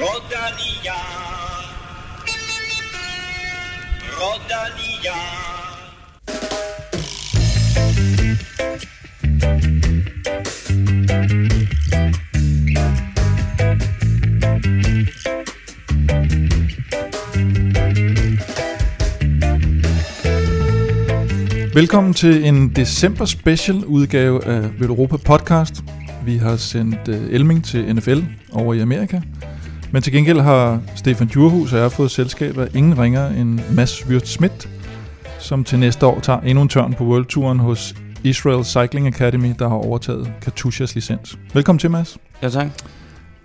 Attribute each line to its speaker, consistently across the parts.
Speaker 1: Rodania. Rodania.
Speaker 2: Velkommen til en december special udgave af Europa Podcast. Vi har sendt øh, Elming til NFL over i Amerika. Men til gengæld har Stefan Djurhus og jeg fået selskab af ingen ringer end Mads Wirt Schmidt, som til næste år tager endnu en tørn på World Touren hos Israel Cycling Academy, der har overtaget Katusha's licens. Velkommen til, Mads.
Speaker 3: Ja, tak.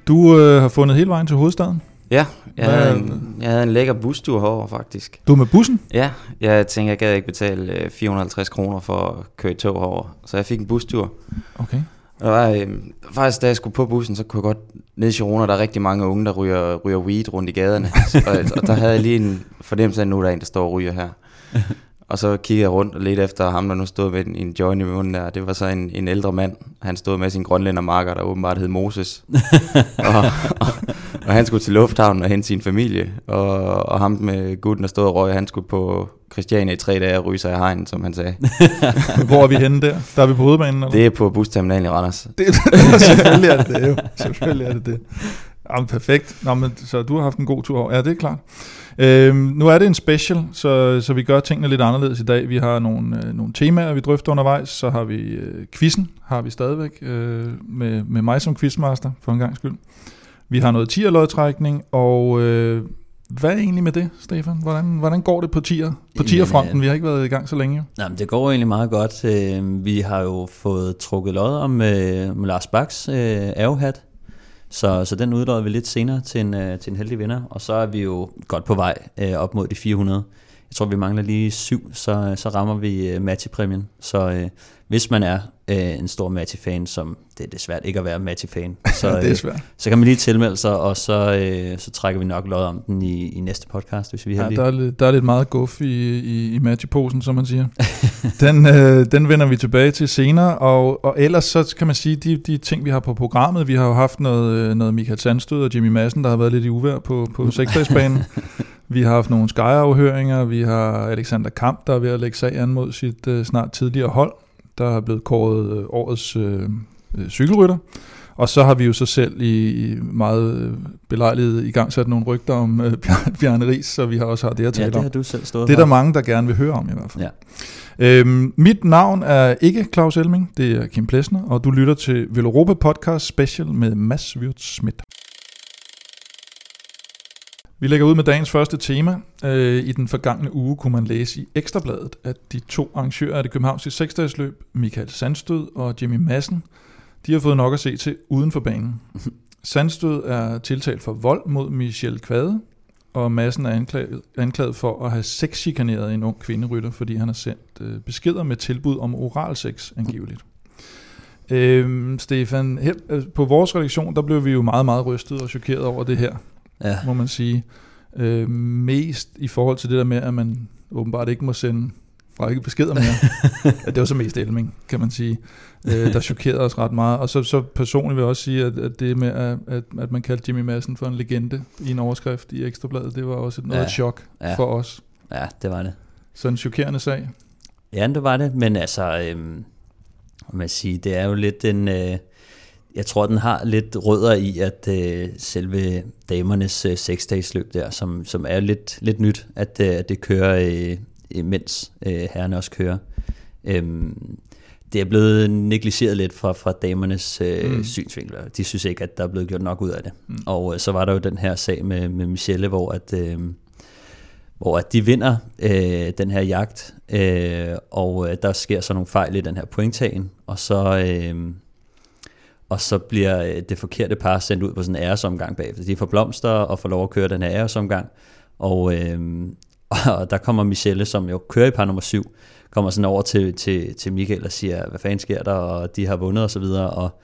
Speaker 2: Du øh, har fundet hele vejen til hovedstaden.
Speaker 3: Ja, jeg,
Speaker 2: Hvad-
Speaker 3: havde en, jeg havde en lækker bustur herover faktisk.
Speaker 2: Du er med bussen.
Speaker 3: Ja, jeg tænkte, jeg gad ikke betale øh, 450 kroner for at køre i tog herover. Så jeg fik en bustur.
Speaker 2: Okay.
Speaker 3: Der var, øh, faktisk, da jeg skulle på bussen, så kunne jeg godt... Nede i Girona, der er rigtig mange unge, der ryger, ryger weed rundt i gaderne. og, og der havde jeg lige en fornemmelse af, at nu er der en, der står og ryger her. Og så kiggede jeg rundt og ledte efter ham, der nu stod med en, en joint i munden der. Det var så en, en ældre mand. Han stod med sin grønlændermarker, der åbenbart hed Moses. og, og, og, han skulle til lufthavnen og hente sin familie. Og, og ham med gutten, der stod og røg, han skulle på Christiania i tre dage og ryge sig i hegnen, som han sagde.
Speaker 2: Hvor er vi henne der? Der er vi på hovedbanen, eller?
Speaker 3: Det er på busterminalen i Randers.
Speaker 2: Det, selvfølgelig er det det jo. Selvfølgelig er det det. Jamen, perfekt. Nå, men, så du har haft en god tur. Ja, det er klart. Øhm, nu er det en special, så, så vi gør tingene lidt anderledes i dag. Vi har nogle, øh, nogle temaer, vi drøfter undervejs. Så har vi øh, quizzen, har vi stadigvæk, øh, med, med mig som quizmaster, for en gang skyld. Vi har noget tierlodtrækning, og øh, hvad er egentlig med det, Stefan? Hvordan, hvordan går det på tier? På tierfronten,
Speaker 4: øh,
Speaker 2: vi har ikke været i gang så længe.
Speaker 4: Jamen, det går egentlig meget godt. Øh, Vi har jo fået trukket lod om øh, med Lars Baks ærgehat, så, så den udlodder vi lidt senere til en, til en heldig vinder, og så er vi jo godt på vej op mod de 400. Jeg tror, vi mangler lige syv, så, så rammer vi Matti-præmien. Så hvis man er øh, en stor Matti-fan, som det er det svært ikke at være Matti-fan, så,
Speaker 2: det er
Speaker 4: øh, så kan man lige tilmelde sig, og så, øh, så trækker vi nok lod om den i, i næste podcast, hvis vi er
Speaker 2: Ja,
Speaker 4: heldige.
Speaker 2: der, er, lidt- der er lidt meget guf i, i, i matchposen, som man siger. den, øh, den vender vi tilbage til senere, og, og ellers så kan man sige, de, de ting, vi har på programmet, vi har jo haft noget, øh, noget Michael Sandstød og Jimmy Madsen, der har været lidt i uvær på, på seksdagsbanen. vi har haft nogle Sky-afhøringer, vi har Alexander Kamp, der er ved at lægge sag an mod sit øh, snart tidligere hold, der er blevet kåret øh, årets øh, øh, cykelrytter. Og så har vi jo så selv i meget øh, belejligt i gang sat nogle rygter om øh, Bjar- Bjarne Ries, så vi har også har det at
Speaker 4: Ja,
Speaker 2: tale
Speaker 4: det
Speaker 2: om.
Speaker 4: har du selv stået
Speaker 2: Det er der mange, der gerne vil høre om i hvert fald.
Speaker 4: Ja.
Speaker 2: Øhm, mit navn er ikke Claus Elming, det er Kim Plesner, og du lytter til Veloropa Podcast Special med Mads Wirt Schmidt. Vi lægger ud med dagens første tema. Øh, I den forgangne uge kunne man læse i Ekstrabladet, at de to arrangører af det københavnske seksdagsløb, Michael Sandstød og Jimmy Madsen, de har fået nok at se til uden for banen. Sandstød er tiltalt for vold mod Michel Kvade, og Madsen er anklaget, anklaget for at have sexchikaneret en ung kvinderytter, fordi han har sendt øh, beskeder med tilbud om oralsex angiveligt. Øhm, Stefan, her, øh, på vores redaktion, der blev vi jo meget, meget rystet og chokeret over det her,
Speaker 4: Ja.
Speaker 2: må man sige. Øh, mest i forhold til det der med, at man åbenbart ikke må sende frække beskeder mere. det var så mest Elming, kan man sige, øh, der chokerede os ret meget. Og så, så personligt vil jeg også sige, at, at det med, at, at, man kaldte Jimmy Madsen for en legende i en overskrift i Ekstrabladet, det var også et noget
Speaker 4: Ja.
Speaker 2: chok
Speaker 4: Ja.
Speaker 2: for os.
Speaker 4: Ja, det var det.
Speaker 2: Så en chokerende sag.
Speaker 4: Ja, det var det, men altså, øhm, man sige, det er jo lidt en, øh, jeg tror, den har lidt rødder i, at øh, selve damernes øh, seksdagsløb der, som, som er lidt, lidt nyt, at, øh, at det kører, øh, mens øh, herrerne også kører. Øhm, det er blevet negligeret lidt fra, fra damernes øh, mm. Synsvinkel. De synes ikke, at der er blevet gjort nok ud af det. Mm.
Speaker 2: Mm.
Speaker 4: Og øh, så var der jo den her sag med, med Michelle, hvor at... Øh, hvor at de vinder øh, den her jagt, øh, og øh, der sker så nogle fejl i den her pointtagen, og så, øh, og så bliver øh, det forkerte par sendt ud på sådan en æresomgang bagefter. De får blomster og får lov at køre den her æresomgang, og, øh, og der kommer Michelle, som jo kører i par nummer syv, kommer sådan over til, til, til Michael og siger, hvad fanden sker der, og de har vundet og så videre, og,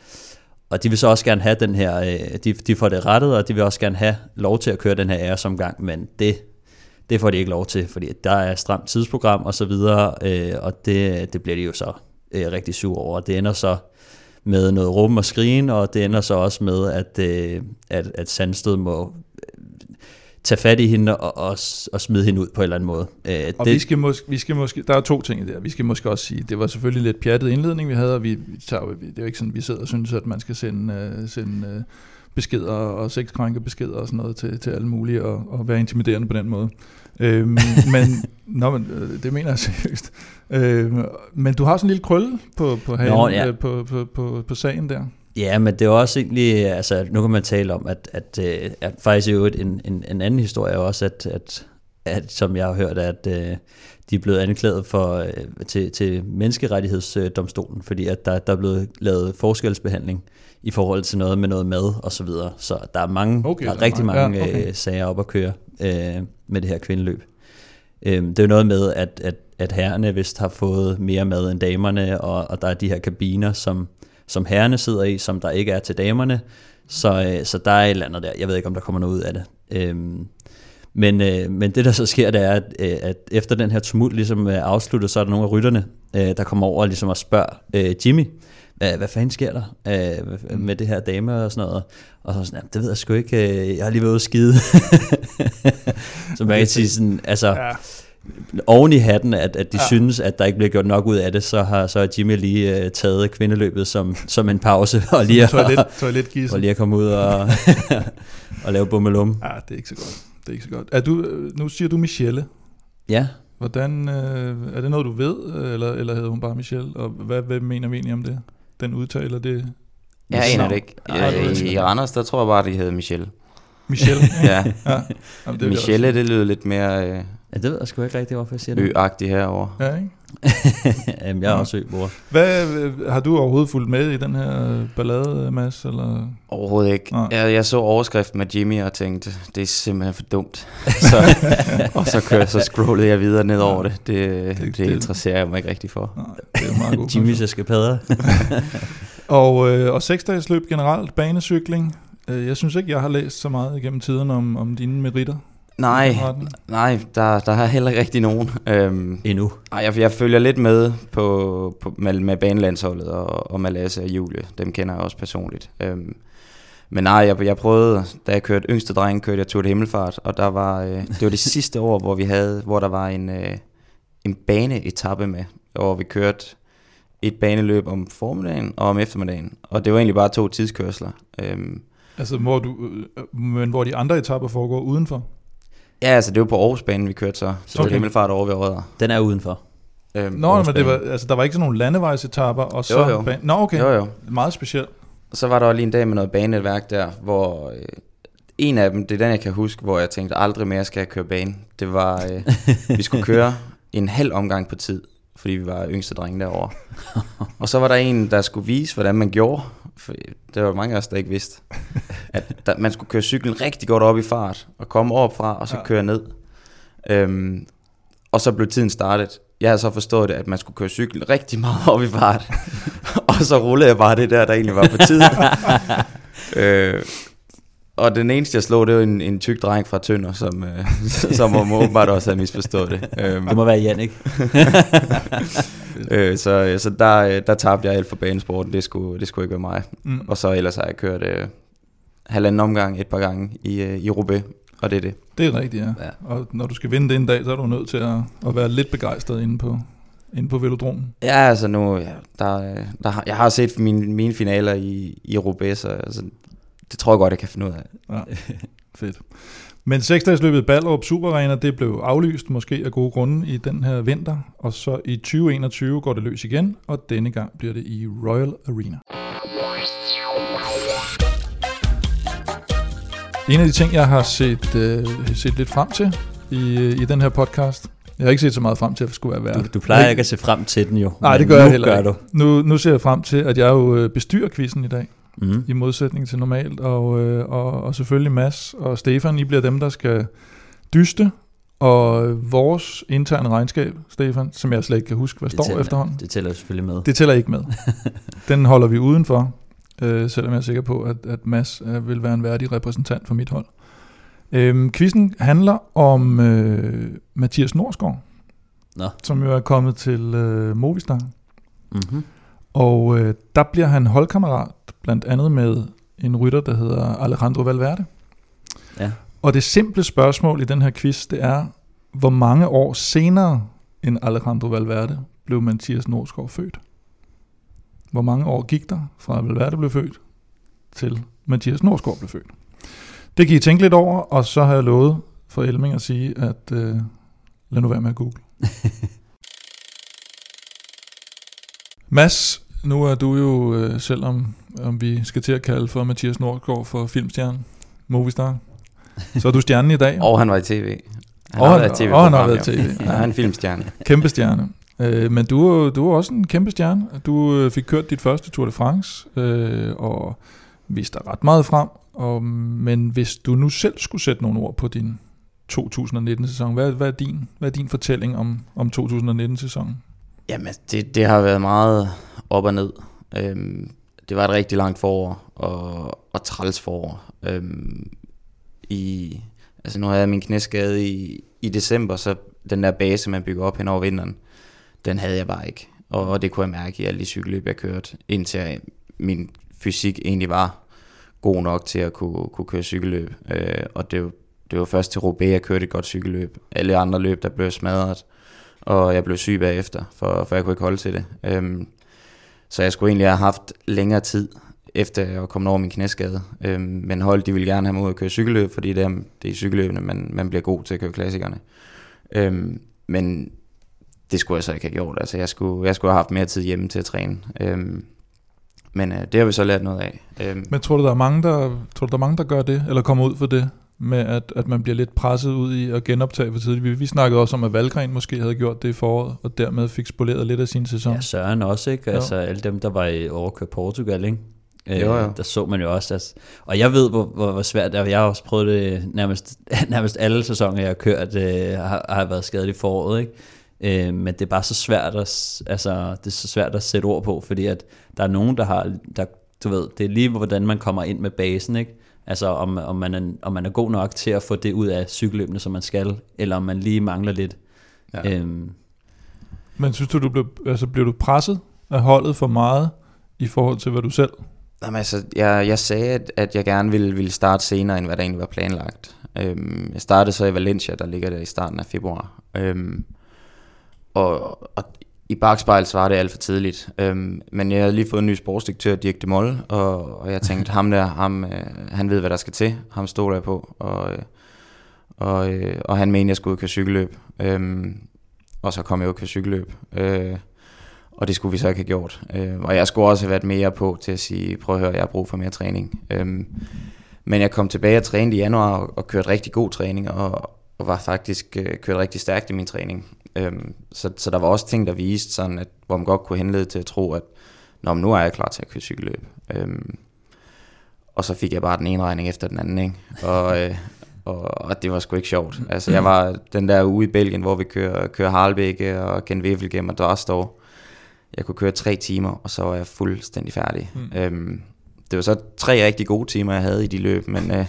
Speaker 4: og de vil så også gerne have den her, øh, de, de får det rettet, og de vil også gerne have lov til at køre den her æresomgang, men det det får de ikke lov til, fordi der er stramt tidsprogram og så videre, øh, og det, det bliver de jo så øh, rigtig sur over. Det ender så med noget rum og skrigen, og det ender så også med, at, øh, at, at Sandstød må øh, tage fat i hende og, og, og smide hende ud på en eller anden måde. Øh,
Speaker 2: Og det, vi, skal måske, vi skal måske, der er to ting i det. Vi skal måske også sige, det var selvfølgelig lidt pjattet indledning, vi havde, og vi, vi tager, det er jo ikke sådan, vi sidder og synes, at man skal sende, uh, sende uh, beskeder og sexkrænke beskeder og sådan noget til, til alle mulige, og, og være intimiderende på den måde. Øhm, men, nå, men øh, det mener jeg seriøst. Øhm, men du har sådan en lille krølle på, på, halen,
Speaker 4: Nå, ja.
Speaker 2: øh, på, på, på, på sagen der.
Speaker 4: Ja, men det er også egentlig, altså nu kan man tale om, at, at, øh, at faktisk jo en, en, en anden historie er også, at, at, at som jeg har hørt, at øh, de er blevet anklaget for, øh, til, til menneskerettighedsdomstolen, fordi at der, der er blevet lavet forskelsbehandling i forhold til noget med noget mad og så videre. Så der er mange,
Speaker 2: Okay,
Speaker 4: der er
Speaker 2: der er
Speaker 4: rigtig
Speaker 2: mange.
Speaker 4: mange
Speaker 2: Ja, okay.
Speaker 4: øh, sager op at køre øh, med det her kvindeløb. Øh, det er jo noget med, at, at, at herrerne vist har fået mere mad end damerne, og, og der er de her kabiner, som, som herrerne sidder i, som der ikke er til damerne. Så, øh, så der er et eller andet der. Jeg ved ikke, om der kommer noget ud af det. Øhm, men, øh, men det, der så sker, det er, at, øh, at efter den her tumult ligesom er afsluttet, så er der nogle af rytterne, øh, der kommer over og ligesom og spørger øh, Jimmy, hvad, hvad fanden sker der øh, hvad- med det her dame og sådan noget. Og så er sådan, "Jamen, det ved jeg sgu ikke, øh, jeg har lige været ude skide. så man kan sige sådan, altså,
Speaker 2: Ja.
Speaker 4: oven i hatten, at, at de
Speaker 2: Ja.
Speaker 4: synes, at der ikke bliver gjort nok ud af det, så har, så har Jimmy lige uh, taget kvindeløbet som, som en pause, og lige, at,
Speaker 2: Toilet,
Speaker 4: og
Speaker 2: toiletgisse.
Speaker 4: lige at komme ud og, og lave bummelum.
Speaker 2: Ja, det er ikke så godt. Det er ikke så godt. Er du, øh, nu siger du Michelle.
Speaker 4: Ja,
Speaker 2: Hvordan, øh, er det noget, du ved, eller, eller hedder hun bare Michelle? Og hvad, hvad mener vi egentlig om det? Den udtaler det?
Speaker 3: Jeg aner det ikke.
Speaker 2: Ej, det jeg
Speaker 3: I, I. Randers, der tror jeg bare, de hedder Michelle.
Speaker 2: Michelle?
Speaker 3: Ja,
Speaker 2: ja. Jamen, det
Speaker 3: Michelle, det lyder lidt mere øh,
Speaker 4: ja det ved jeg sgu ikke rigtigt, hvorfor jeg siger det.
Speaker 3: ø-agtigt herovre.
Speaker 2: også. Ja, ikke?
Speaker 4: Jamen, jeg er også øbror.
Speaker 2: Hvad, øh, har du overhovedet fulgt med i den her ballade, Mads? Eller?
Speaker 3: Overhovedet ikke.
Speaker 2: Nej.
Speaker 3: Jeg, jeg så overskriften med Jimmy og tænkte, det er simpelthen for dumt. så, og så, kør, så scrollede jeg videre ned over det. Det,
Speaker 2: Det-
Speaker 3: det,
Speaker 2: det-
Speaker 3: interesserer jeg mig ikke rigtig for.
Speaker 2: Nej, det er meget god
Speaker 4: Jimmy's eskapader.
Speaker 2: Og, øh, og seksdagsløb generelt, banecykling. Øh, Jeg synes ikke, jeg har læst så meget igennem tiden om, om dine meritter.
Speaker 3: Nej, nej, der, der er heller ikke rigtig nogen. Øhm,
Speaker 4: Endnu.
Speaker 3: ej, jeg, jeg følger lidt med på, på, med, med banelandsholdet og, og Malasse og Julie. Dem kender jeg også personligt. Øhm, men nej, jeg, jeg prøvede, da jeg kørte yngste dreng, kørte jeg Tour de Himmelfart, og der var, øh, det var det sidste år, hvor vi havde, hvor der var en, øh, en baneetappe med, hvor vi kørte et baneløb om formiddagen og om eftermiddagen, og det var egentlig bare to tidskørsler. Øhm,
Speaker 2: Altså, hvor du, øh, men hvor de andre etapper foregår udenfor.
Speaker 3: Ja, altså det var på Aarhusbanen, vi kørte så, så
Speaker 2: Okay.
Speaker 3: okay. Himmelfart over ved Rødder.
Speaker 4: Den er udenfor.
Speaker 3: Øhm,
Speaker 2: Nå, men det var,
Speaker 3: Aarhusbanen.
Speaker 2: altså, der var ikke sådan nogle landevejsetapper, og så...
Speaker 3: Jo, jo.
Speaker 2: Ban- Nå, okay.
Speaker 3: Jo, jo.
Speaker 2: Meget specielt.
Speaker 3: Så var der lige en dag med noget banenetværk der, hvor øh, en af dem, det er den, jeg kan huske, hvor jeg tænkte, aldrig mere skal jeg køre bane. Det var, øh, vi skulle køre en halv omgang på tid, fordi vi var yngste drenge derovre. Og så var der en, der skulle vise, hvordan man gjorde. For det var mange af os, der ikke vidste. At der, man skulle køre cyklen rigtig godt op i fart, og komme op fra, og så
Speaker 2: Ja.
Speaker 3: køre ned. Øhm, og så blev tiden startet. Jeg havde så forstået det, at man skulle køre cyklen rigtig meget op i fart. og så rullede jeg bare det der, der egentlig var på tid. øh, og den eneste, jeg slog, det var en, en tyk dreng fra Tønder, som, øh, som må åbenbart også havde misforstået det. Øhm,
Speaker 4: Det må være Jannik.
Speaker 3: øh, så så der, øh, der tabte jeg alt for banesporten. Det skulle, det skulle ikke være mig.
Speaker 2: Mm.
Speaker 3: Og så ellers har jeg kørt øh, halvanden omgang et par gange i, øh, i Roubaix, og det er det.
Speaker 2: Det er rigtigt, ja.
Speaker 4: Ja.
Speaker 2: Og når du skal vinde det en dag, så er du nødt til at, at være lidt begejstret inde på, inde på velodromen.
Speaker 3: Ja, altså nu, ja, der, øh, der, jeg har set mine, mine finaler i, i Roubaix, så altså, det tror jeg godt, jeg kan finde ud af.
Speaker 2: Ja, fedt. Men seksdagsløbet Ballerup Super Arena, det blev aflyst, måske af gode grunde, i den her vinter. Og så i 2021 går det løs igen, og denne gang bliver det i Royal Arena. En af de ting, jeg har set, øh, set lidt frem til i, øh, i den her podcast, jeg har ikke set så meget frem til, at det skulle være værd.
Speaker 4: Du, du plejer ikke at se frem til den jo.
Speaker 2: Nej, det gør jeg heller
Speaker 4: gør
Speaker 2: ikke.
Speaker 4: du.
Speaker 2: Nu, nu ser jeg frem til, at jeg jo øh, bestyrer quizzen i dag.
Speaker 4: Mm.
Speaker 2: i modsætning til normalt, og, øh, og, og selvfølgelig Mads og Stefan, I bliver dem, der skal dyste, og vores interne regnskab, Stefan, som jeg slet ikke kan huske, hvad
Speaker 4: Det
Speaker 2: står
Speaker 4: tæller-
Speaker 2: efterhånden,
Speaker 4: Det tæller selvfølgelig med.
Speaker 2: det tæller ikke med. Den holder vi udenfor, øh, selvom jeg er sikker på, at, at Mads øh, vil være en værdig repræsentant for mit hold. Øhm, quizzen handler om øh, Mathias Norsgaard,
Speaker 4: Nå.
Speaker 2: som jo er kommet til øh, Movistar.
Speaker 4: Mm-hmm.
Speaker 2: Og øh, der bliver han holdkammerat, blandt andet med en rytter, der hedder Alejandro Valverde.
Speaker 4: Ja.
Speaker 2: Og det simple spørgsmål i den her quiz, det er, hvor mange år senere end Alejandro Valverde blev Mathias Norskov født? Hvor mange år gik der fra Valverde blev født til Mathias Norskov blev født? Det kan I tænke lidt over, og så har jeg lovet for Elming at sige, at øh, lad nu være med at google. Mads, nu er du jo, øh, selvom om vi skal til at kalde for Mathias Nordgaard for filmstjernen, Movistar, så er du stjernen i dag.
Speaker 3: Og han var i tv. Han
Speaker 2: Og
Speaker 3: har
Speaker 2: han-
Speaker 3: været i TV
Speaker 2: og han har været. TV.
Speaker 3: Ja, han er en filmstjerne.
Speaker 2: Kæmpe stjerne. Øh, men du, du er også en kæmpe stjerne. Du øh, fik kørt dit første Tour de France, øh, og viste dig ret meget frem. Og, men hvis du nu selv skulle sætte nogle ord på din 2019-sæson, hvad, hvad, er din, hvad er din fortælling om, om 2019-sæsonen?
Speaker 3: Jamen, altså, det, det har været meget op og ned. Øhm, det var et rigtig langt forår, og, og træls forår. Øhm, i, altså nu havde jeg min knæskade i, i december, så den der base, man bygger op hen over vinteren, den havde jeg bare ikke. Og, og det kunne jeg mærke i alle de cykelløb, jeg kørte, indtil min fysik egentlig var god nok til at kunne, kunne køre cykelløb. Øh, og det, var- det var først til Roubaix, jeg kørte et godt cykelløb. Alle andre løb, der blev smadret og jeg blev syg bagefter, for, for jeg kunne ikke holde til det. Øhm, så jeg skulle egentlig have haft længere tid, efter jeg var kommet over min knæskade. Øhm, men hold, de ville gerne have mig ud at køre cykelløb, fordi det er, det er i cykelløbene, man, man bliver god til at køre klassikerne. Øhm, men det skulle jeg så ikke have gjort. Altså, jeg skulle, jeg skulle have haft mere tid hjemme til at træne. Øhm, men øh, det har vi så lært noget af. Øhm,
Speaker 2: Men tror du, der er mange, der, tror du, der, er mange, der gør det, eller kommer ud for det, med at, at man bliver lidt presset ud i at genoptage for tidligt? Vi, vi snakkede også om, at Valgren måske havde gjort det i foråret, og dermed fik spoleret lidt af sin sæson.
Speaker 4: Ja, Søren også, ikke?
Speaker 2: Jo.
Speaker 4: Altså alle dem, der var i overkør Portugal, ikke? Øh,
Speaker 3: Jo, jo.
Speaker 4: Der så man jo også, altså, og jeg ved, hvor, hvor, hvor svært det er. Jeg har også prøvet det nærmest, nærmest alle sæsoner, jeg har kørt, øh, har, har været skadet i foråret, ikke? Øh, men det er bare så svært at, altså, det er så svært at sætte ord på, fordi at der er nogen, der har, der, du ved, det er lige hvordan man kommer ind med basen, ikke? Altså om, om, man er, om man er god nok til at få det ud af cykelløbene, som man skal, eller om man lige mangler lidt.
Speaker 3: Ja.
Speaker 4: Øhm,
Speaker 2: Men synes du, du blev, altså, blev du presset af holdet for meget i forhold til, hvad du selv?
Speaker 3: Jamen, altså, jeg, jeg sagde, at, at jeg gerne ville, ville starte senere, end hvad der egentlig var planlagt. Øhm, jeg startede så i Valencia, der ligger der i starten af februar. Øhm, og, og i bagspejl så var det alt for tidligt. Øhm, men jeg havde lige fået en ny sportsdirektør, Dirk de Molle, og, og jeg tænkte, ham der, ham, øh, han ved, hvad der skal til. Ham stoler jeg på. Og, øh, og, øh, og han mente, jeg skulle ud og køre cykelløb. Øhm, og så kom jeg ud og køre cykelløb. Øh, og det skulle vi så ikke have gjort. Øh, og jeg skulle også have været mere på til at sige, prøv at høre, jeg har brug for mere træning. Øhm, men jeg kom tilbage og trænede i januar og, og kørte rigtig god træning, og, og var faktisk øh, kørt rigtig stærkt i min træning. Øhm, så, så der var også ting, der viste, sådan at, hvor man godt kunne henlede til at tro, at Nå, men nu er jeg klar til at køre cykelløb. Øhm, og så fik jeg bare den ene regning efter den anden, ikke? Og, øh, og, og det var sgu ikke sjovt. Altså, jeg var den der uge i Belgien, hvor vi kører, kører Harlebække og Ken Wevelgem og Dostor. Jeg kunne køre tre timer, og så var jeg fuldstændig færdig. Mm. Øhm, det var så tre rigtig gode timer, jeg havde i de løb, men, øh,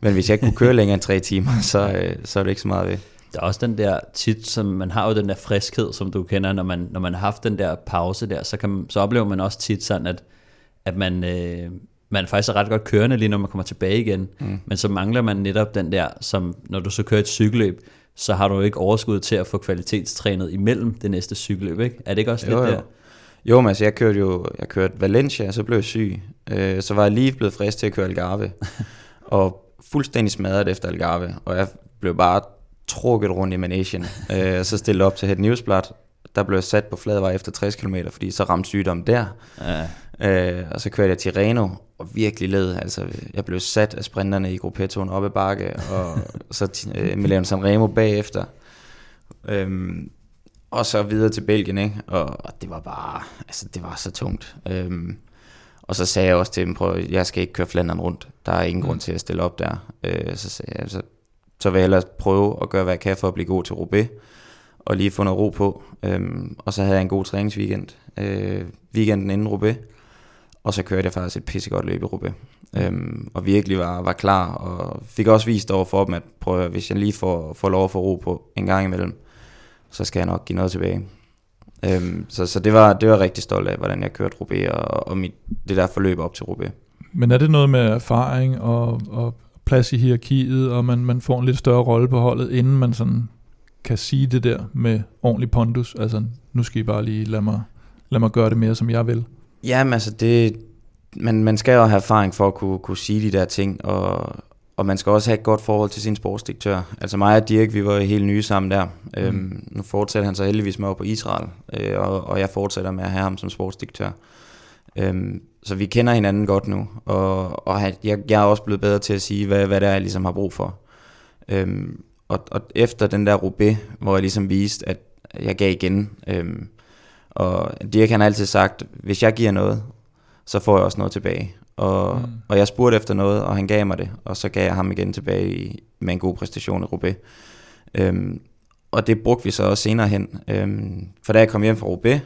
Speaker 3: men hvis jeg ikke kunne køre længere end tre timer, så, øh, så er det ikke så meget ved.
Speaker 4: Der er også den der tit, som man har jo den der friskhed, som du kender, når man, når man har haft den der pause der, så, kan, så oplever man også tit sådan, at, at man, øh, man faktisk er ret godt kørende lige når man kommer tilbage igen, mm. men så mangler man netop den der, som når du så kører et cykelløb, så har du ikke overskud til at få kvalitetstrænet imellem det næste cykelløb, ikke? Er det ikke også
Speaker 3: Jo,
Speaker 4: lidt
Speaker 3: jo.
Speaker 4: der?
Speaker 3: Jo, men altså, jeg kørte jo jeg kørte Valencia, så blev jeg syg. Øh, så var jeg lige blevet frisk til at køre Algarve. og fuldstændig smadret efter Algarve. Og jeg blev bare trukket rundt i managen. øh, og så stillede op til Het Newsblad. Der blev jeg sat på fladvej efter 60 km, fordi så ramte sygdom der.
Speaker 4: Ja.
Speaker 3: Øh, og så kørte jeg til Reno, og virkelig led. Altså, jeg blev sat af sprinterne i gruppettoen op ad bakke, og så øh, Milano Sanremo bagefter. Øhm, og så videre til Belgien, ikke? Og, og det var bare, altså det var så tungt. Øhm, og så sagde jeg også til dem, prøv, jeg skal ikke køre Flandern rundt. Der er ingen mm. grund til at stille op der. Øh, så sagde jeg, så, så vil jeg hellere prøve at gøre, hvad jeg kan for at blive god til Roubaix. Og lige få noget ro på. Øhm, og så havde jeg en god træningsweekend. Øh, weekenden inden Roubaix. Og så kørte jeg faktisk et pissegodt løb i Roubaix. Øhm, og virkelig var, var klar. Og fik også vist over for dem, at prøv, at hvis jeg lige får, får lov at få ro på en gang imellem, så skal jeg nok give noget tilbage. Øhm, så så det, var, det var rigtig stolt af, hvordan jeg kørte Roubaix og, og mit, det der forløb op til Roubaix.
Speaker 2: Men er det noget med erfaring og, og plads i hierarkiet, og man, man får en lidt større rolle på holdet, inden man sådan kan sige det der med ordentlig pondus? Altså, nu skal I bare lige lade mig, lade mig gøre det mere, som jeg vil.
Speaker 3: Jamen altså, det, man, man skal jo have erfaring for at kunne, kunne sige de der ting, og, og man skal også have et godt forhold til sin sportsdirektør. Altså mig og Dirk, vi var helt nye sammen der. Mm. Øhm, nu fortsætter han så heldigvis med over på Israel, øh, og, og jeg fortsætter med at have ham som sportsdirektør. Øhm, så vi kender hinanden godt nu, og, og jeg, jeg er også blevet bedre til at sige, hvad, hvad det er, jeg ligesom har brug for. Øhm, og, og efter den der Roubaix, hvor jeg ligesom viste, at jeg gav igen, øhm, og Dirk han har altid sagt, hvis jeg giver noget, så får jeg også noget tilbage. Og, mm. og jeg spurgte efter noget, og han gav mig det, og så gav jeg ham igen tilbage i, med en god præstation i Roubaix. Øhm, og det brugte vi så også senere hen. Øhm, for da jeg kom hjem fra Roubaix,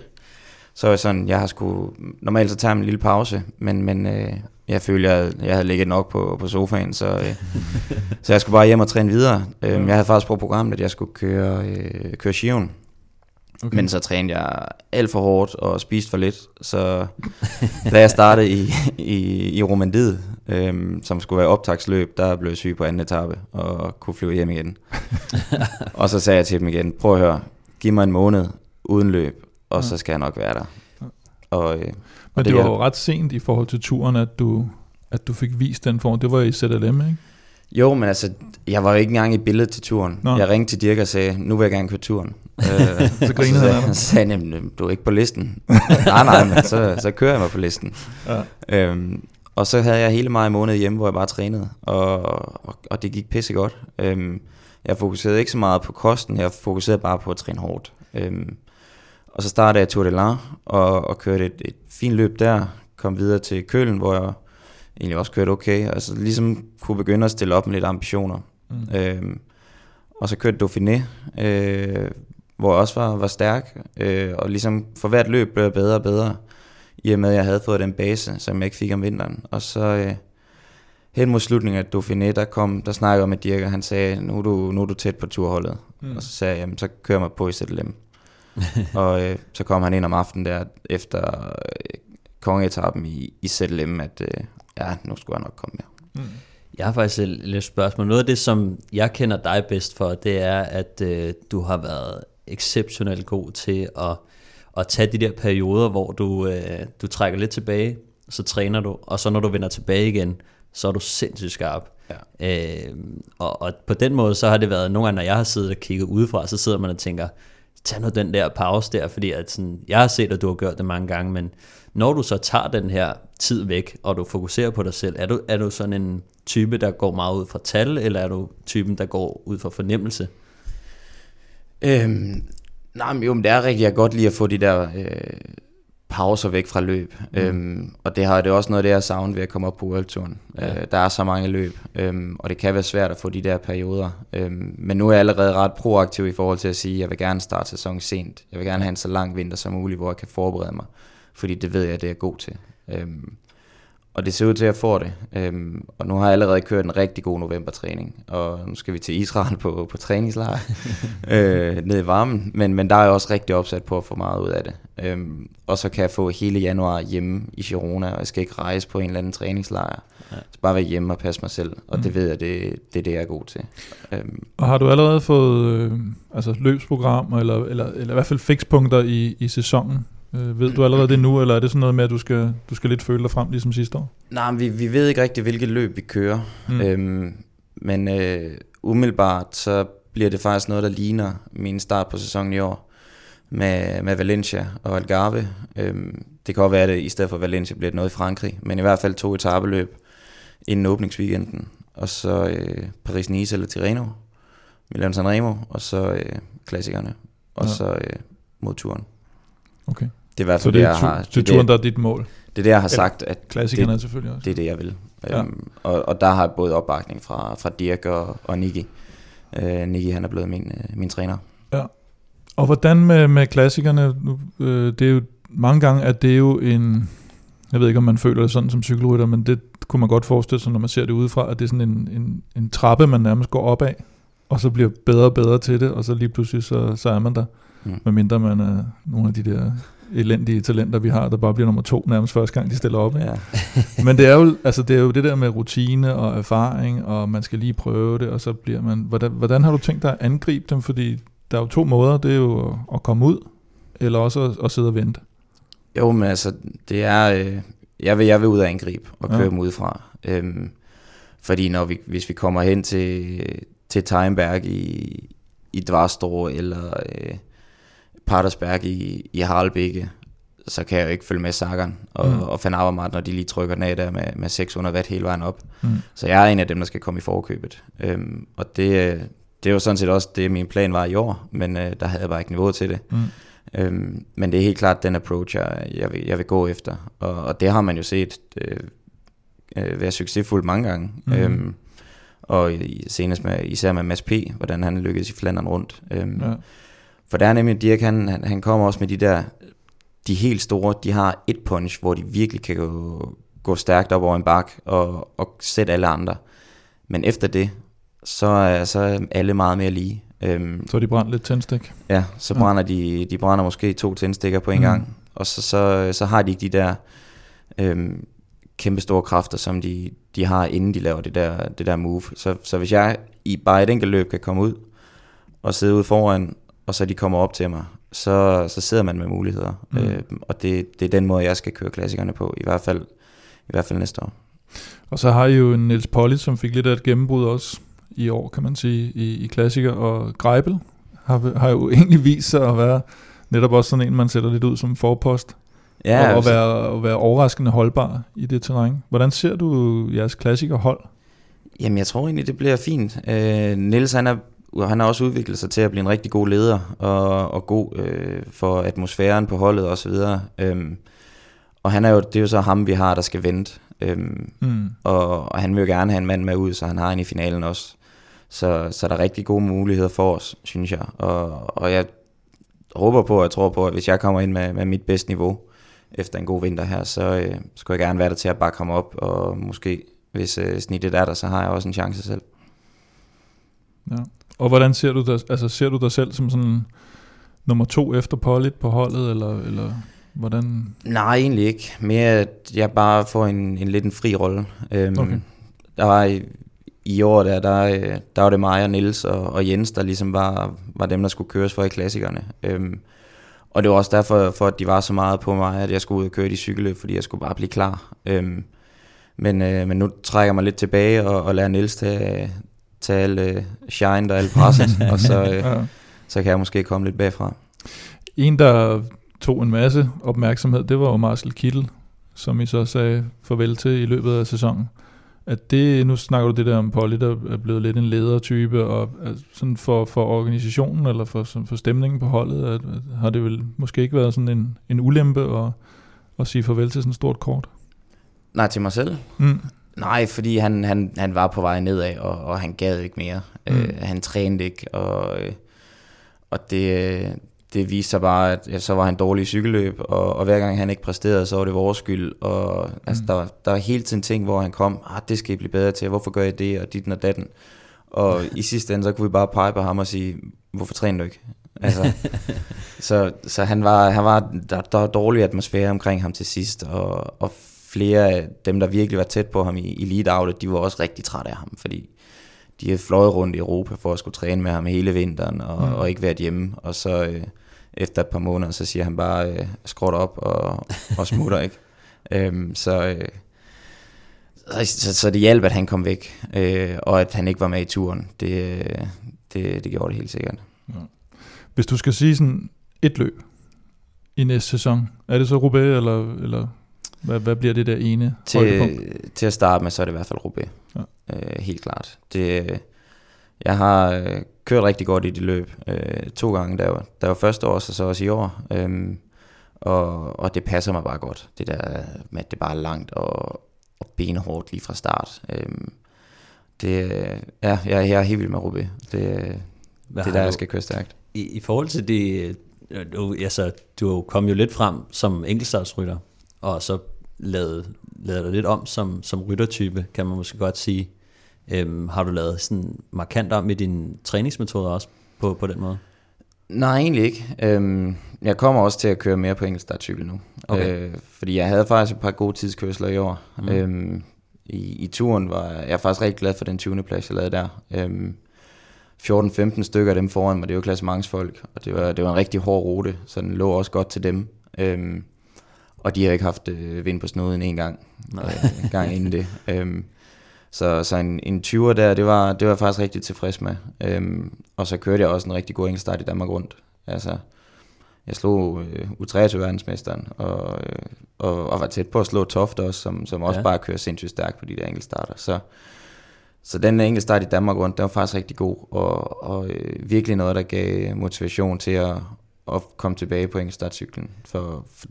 Speaker 3: så var jeg sådan, jeg har sgu, normalt så tager jeg en lille pause, men, men øh, jeg følte, jeg, jeg havde ligget nok på, på sofaen, så, øh, så jeg skulle bare hjem og træne videre. Øhm, jeg havde faktisk på programmet, at jeg skulle køre, øh, køre Shion. Okay. Men så trænede jeg alt for hårdt og spiste for lidt. Så da jeg startede i, i, i Romandiet, øhm, som skulle være optagsløb, der blev jeg syg på anden etape og kunne flyve hjem igen. og så sagde jeg til dem igen, prøv at høre, giv mig en måned uden løb, og ja. så skal jeg nok være der. Og, øh,
Speaker 2: Men
Speaker 3: og
Speaker 2: det, det var jo ret sent i forhold til turen, at du, at du fik vist den form. Det var i ZLM, ikke?
Speaker 3: Jo, men altså, jeg var jo ikke engang i billedet til turen.
Speaker 2: Nå.
Speaker 3: Jeg ringte til Dirk og sagde, nu vil jeg gerne køre turen. øh,
Speaker 2: Så grinede
Speaker 3: så
Speaker 2: han
Speaker 3: så sagde han, "Jamen, du er ikke på listen. nej, nej, men så, så kører jeg mig på listen.
Speaker 2: Ja.
Speaker 3: Øhm, og så havde jeg hele maj måned hjemme, hvor jeg bare trænede, og, og, og det gik pisse godt. Øhm, jeg fokuserede ikke så meget på kosten, jeg fokuserede bare på at træne hårdt. Øhm, og så startede jeg Tour de l'Ain, og, og kørte et, et fint løb der, kom videre til Kølen, hvor jeg egentlig også kørte okay, altså ligesom kunne begynde at stille op med lidt ambitioner.
Speaker 2: Mm.
Speaker 3: Øhm, og så kørte Dauphiné, øh, hvor jeg også var, var stærk, øh, og ligesom for hvert løb blev jeg bedre og bedre, i og med at jeg havde fået den base, som jeg ikke fik om vinteren. Og så øh, hen mod slutningen af Dauphiné, der, kom, der snakkede jeg med Dirk, og han sagde, nu er du, nu er du tæt på turholdet. Mm. Og så sagde jeg, jamen så kører mig på i ZLM. og øh, så kom han ind om aftenen der, efter øh, kongeetappen i, i ZLM, at øh, ja, nu skulle jeg nok komme med.
Speaker 2: Mm.
Speaker 4: Jeg har faktisk et lidt spørgsmål. Noget af det, som jeg kender dig bedst for, det er, at øh, du har været exceptionelt god til at, at tage de der perioder, hvor du, øh, du trækker lidt tilbage, så træner du, og så når du vender tilbage igen, så er du sindssygt skarp.
Speaker 3: Ja.
Speaker 4: Øh, og, og på den måde, så har det været, nogle gange, når jeg har siddet og kigget udefra, så sidder man og tænker, tag nu den der pause der, fordi at sådan, jeg har set, at du har gjort det mange gange, men når du så tager den her tid væk, og du fokuserer på dig selv, er du, er du sådan en type, der går meget ud fra tal, eller er du typen, der går ud fra fornemmelse?
Speaker 3: Øhm, nej, men jo, men det er rigtigt, jeg godt lige at få de der øh, pauser væk fra løb. Mm. Øhm, og det har det er også noget af det, jeg savner ved at komme op på World Touren.
Speaker 4: Ja.
Speaker 3: Øh, der er så mange løb, øhm, og det kan være svært at få de der perioder. Øhm, men nu er jeg allerede ret proaktiv i forhold til at sige, at jeg vil gerne starte sæsonen sent. Jeg vil gerne have en så lang vinter som muligt, hvor jeg kan forberede mig. Fordi det ved jeg, at det er god til. Øhm, og det ser ud til, at jeg får det. Øhm, og nu har jeg allerede kørt en rigtig god novembertræning. Og nu skal vi til Israel på, på træningslejr øh, ned i varmen. Men, men der er jeg også rigtig opsat på at få meget ud af det. Øhm, og så kan jeg få hele januar hjemme i Girona, og jeg skal ikke rejse på en eller anden træningslejr.
Speaker 4: Ja.
Speaker 3: Så bare være hjemme og passe mig selv. Og mm. det ved jeg, det, det er det, jeg er god til. Øhm,
Speaker 2: Og har du allerede fået øh, altså løbsprogram, eller, eller, eller i hvert fald fikspunkter i, i sæsonen? Øh, ved du allerede det nu, eller er det sådan noget med, at du skal, du skal lidt føle dig frem, ligesom sidste år?
Speaker 3: nej, vi, vi ved ikke rigtig, hvilket løb vi kører.
Speaker 2: Mm.
Speaker 3: Øhm, men øh, umiddelbart, så bliver det faktisk noget, der ligner min start på sæsonen i år med, med Valencia og Algarve. Øhm, det kan også være, at det i stedet for Valencia bliver det noget i Frankrig, men i hvert fald to etabeløb inden åbningsweekenden, og så øh, Paris-Nice eller Tirreno, Milan Sanremo, og så øh, klassikerne, og
Speaker 2: ja.
Speaker 3: så øh, mod turen.
Speaker 2: Okay.
Speaker 3: Det er i hvert fald
Speaker 2: det
Speaker 3: jeg har, det, er
Speaker 2: turen, der er dit mål.
Speaker 3: det er det, jeg har sagt, at
Speaker 2: Klassikerne
Speaker 3: det-
Speaker 2: er selvfølgelig også.
Speaker 3: det er det, jeg vil.
Speaker 2: Ja.
Speaker 3: Ja. Øhm, og, og der har jeg både opbakning fra, fra Dirk og, og Niki. Øh, Niki, han er blevet min, øh, min træner.
Speaker 2: Og hvordan med, med klassikerne? Øh, det er jo mange gange, at det er jo en... Jeg ved ikke, om man føler det sådan som cykelrytter, men det kunne man godt forestille sig, når man ser det udefra, at det er sådan en, en, en trappe, man nærmest går op af, og så bliver bedre og bedre til det, og så lige pludselig, så, så er man der.
Speaker 3: Mm.
Speaker 2: Medmindre man er nogle af de der elendige talenter, vi har, der bare bliver nummer to nærmest første gang, de stiller op. Ikke?
Speaker 3: Ja.
Speaker 2: Men det er, jo, altså det er jo det der med rutine og erfaring, og man skal lige prøve det, og så bliver man... Hvordan, hvordan har du tænkt dig at angribe dem? Fordi der er jo to måder, det er jo at, komme ud, eller også at, at sidde og vente.
Speaker 3: Jo, men altså, det er... Øh, jeg, vil, jeg vil ud og angribe og køre
Speaker 2: Ja.
Speaker 3: dem udefra. Øhm, fordi når vi, hvis vi kommer hen til, til Tegnberg i, i Dvarstor eller øh, Patersberg i, i Haraldbække, så kan jeg jo ikke følge med Sagan og,
Speaker 2: Mm.
Speaker 3: og Van Avermaet, når de lige trykker den af der med, med 600 watt hele vejen op.
Speaker 2: Mm.
Speaker 3: Så jeg er en af dem, der skal komme i forkøbet. Øhm, og det, øh, det jo sådan set også det, min plan var i år, men øh, der havde jeg bare ikke niveau til det.
Speaker 2: Mm.
Speaker 3: Øhm, men det er helt klart den approach, jeg, jeg, vil, jeg vil gå efter. Og, og det har man jo set øh, øh, være succesfuld mange gange. Mm. Øhm, og senest med, især med Mads P., hvordan han lykkedes i Flandern rundt. Øhm,
Speaker 2: Ja.
Speaker 3: For der er nemlig Dirk, han, han, kommer også med de der, de helt store, de har et punch, hvor de virkelig kan gå, gå stærkt op over en bak og, og sætte alle andre. Men efter det, så er, så alle meget mere lige. Øhm,
Speaker 2: Så de brændt lidt tændstik.
Speaker 3: Ja, så
Speaker 2: Ja.
Speaker 3: brænder de, de brænder måske to tændstikker på en
Speaker 2: Mm.
Speaker 3: gang, og så, så, så har de ikke de der øhm, kæmpe store kræfter, som de, de har, inden de laver det der, det der move. Så, så hvis jeg i bare et enkelt løb kan komme ud og sidde ude foran, og så de kommer op til mig, så, så sidder man med muligheder.
Speaker 2: Mm.
Speaker 3: Øhm, og det, det er den måde, jeg skal køre klassikerne på, i hvert fald, i hvert fald næste år.
Speaker 2: Og så har I jo Niels Pollitt, som fik lidt af et gennembrud også i år, kan man sige, i, i klassiker. Og Greibel har, har jo egentlig vist sig at være netop også sådan en, man sætter lidt ud som forpost.
Speaker 3: Ja,
Speaker 2: og, og,
Speaker 3: altså-
Speaker 2: være, og være overraskende holdbar i det terræn. Hvordan ser du jeres klassikerhold?
Speaker 3: Jamen, jeg tror egentlig, det bliver fint. Øh, Niels, han, er, han har også udviklet sig til at blive en rigtig god leder, og, og god øh, for atmosfæren på holdet og så videre. Øhm, og han er jo, det er jo så ham, vi har, der skal vente. Øhm,
Speaker 2: Mm.
Speaker 3: og, og han vil jo gerne have en mand med ud, så han har en i finalen også. Så, så der er rigtig gode muligheder for os, synes jeg. Og, og jeg håber på, og jeg tror på, at hvis jeg kommer ind med, med mit bedste niveau efter en god vinter her, så øh, skulle jeg gerne være der til at bakke ham op, og måske, hvis øh, snittet er der, så har jeg også en chance selv.
Speaker 2: Ja. Og hvordan ser du dig, altså ser du dig selv som sådan nummer to efter Pollitt på holdet, eller, eller hvordan?
Speaker 3: Nej, egentlig ikke. Mere at jeg bare får en, en lidt en fri rolle. Øhm,
Speaker 2: Okay.
Speaker 3: Der var i, i år, der, der, der var det mig og Niels og, og Jens, der ligesom var, var dem, der skulle køres for i klassikerne. Øhm, og det var også derfor, for at de var så meget på mig, at jeg skulle ud og køre de cykelløb, fordi jeg skulle bare blive klar. Øhm, men, øh, men nu trækker jeg mig lidt tilbage og, og lader Niels tage, tage alle øh, shine og alle presset, og så, øh,
Speaker 2: Ja.
Speaker 3: så kan jeg måske komme lidt bagfra.
Speaker 2: En, der tog en masse opmærksomhed, det var jo Marcel Kittel, som I så sagde farvel til i løbet af sæsonen. At det, nu snakker du det der om Polly, der er blevet lidt en ledertype, og at sådan for, for organisationen, eller for, for stemningen på holdet, at, at har det vel måske ikke været sådan en, en ulempe at, at sige farvel til sådan et stort kort?
Speaker 3: Nej, til mig selv.
Speaker 2: Mm.
Speaker 3: Nej, fordi han, han, han var på vej nedad, og, og han gad ikke mere.
Speaker 2: Mm.
Speaker 3: Øh, han trænede ikke, og, øh, og det, det viste sig bare, at ja, så var han dårlig i cykelløb, og, og hver gang han ikke præsterede, så var det vores skyld. Og altså,
Speaker 2: Mm.
Speaker 3: der, var- der var hele tiden ting, hvor han kom, ah, det skal I blive bedre til, hvorfor gør I det, og dit og datten. Og i sidste ende, så kunne vi bare pege på ham og sige, hvorfor træner du ikke? Altså, så, så han var, han var der, der var dårlig atmosfære omkring ham til sidst, og, og flere af dem, der virkelig var tæt på ham i, lead outet, de var også rigtig trætte af ham, fordi de havde fløjet rundt i Europa for at skulle træne med ham hele vinteren, og,
Speaker 2: Mm.
Speaker 3: mm. og ikke været hjemme, og så øh, efter et par måneder, så siger han bare, øh, skråt op og, og smutter, ikke? Øhm, så, øh, så, så, så det hjalp, at han kom væk, øh, og at han ikke var med i turen. Det, øh, det, det gjorde det helt sikkert.
Speaker 2: Hvis du skal sige sådan et løb i næste sæson, er det så Roubaix, eller, eller hvad, hvad bliver det der ene højdepunkt?
Speaker 3: Til, til at starte med, så er det i hvert fald Roubaix.
Speaker 2: Ja.
Speaker 3: Øh, helt klart. Det, jeg har øh, kørt rigtig godt i de løb. Øh, to gange, der var, der var første år, og så også i år. Øhm, og, og det passer mig bare godt. Det der med, at det bare er langt og, og benhårdt lige fra start. Øhm, det, ja, jeg, jeg er helt vild med Roubaix. Det,
Speaker 4: Hvad
Speaker 3: det er der, jeg skal køre stærkt.
Speaker 4: I, I forhold til det, øh, du, altså, du kom jo lidt frem som enkeltstartsrytter, og så lavet, lavet dig lidt om som, som ryttertype, kan man måske godt sige. Øhm, har du lavet sådan markant om i dine træningsmetoder også på, på den måde?
Speaker 3: Nej, egentlig ikke. Øhm, jeg kommer også til at køre mere på enkeltstartcykel nu.
Speaker 4: Okay.
Speaker 3: Øh, fordi jeg havde faktisk et par gode tidskørsler i år.
Speaker 4: Mm.
Speaker 3: Øhm, i, I turen var jeg, jeg er faktisk rigtig glad for den 20. plads, jeg lavede der. Øhm, 14-15 stykker af dem foran mig, det var klassementsfolk, og det var, det var en rigtig hård rute, så den lå også godt til dem. Øhm, og de har ikke haft øh, vind på snuden en gang, øh, en gang inden det. Øhm, så, så en, en 20'er der, det var, det var jeg faktisk rigtig tilfreds med. Øhm, og så kørte jeg også en rigtig god enkeltstart i Danmark rundt. Altså, jeg slog øh, U23-verdensmesteren, og, øh, og, og var tæt på at slå Toft også, som, som også
Speaker 4: ja.
Speaker 3: bare kører sindssygt stærkt på de der enkeltstarter. Så, så den enkeltstart i Danmark rundt, den var faktisk rigtig god, og, og øh, virkelig noget, der gav motivation til at, at komme tilbage på enkeltstartcyklen. For, for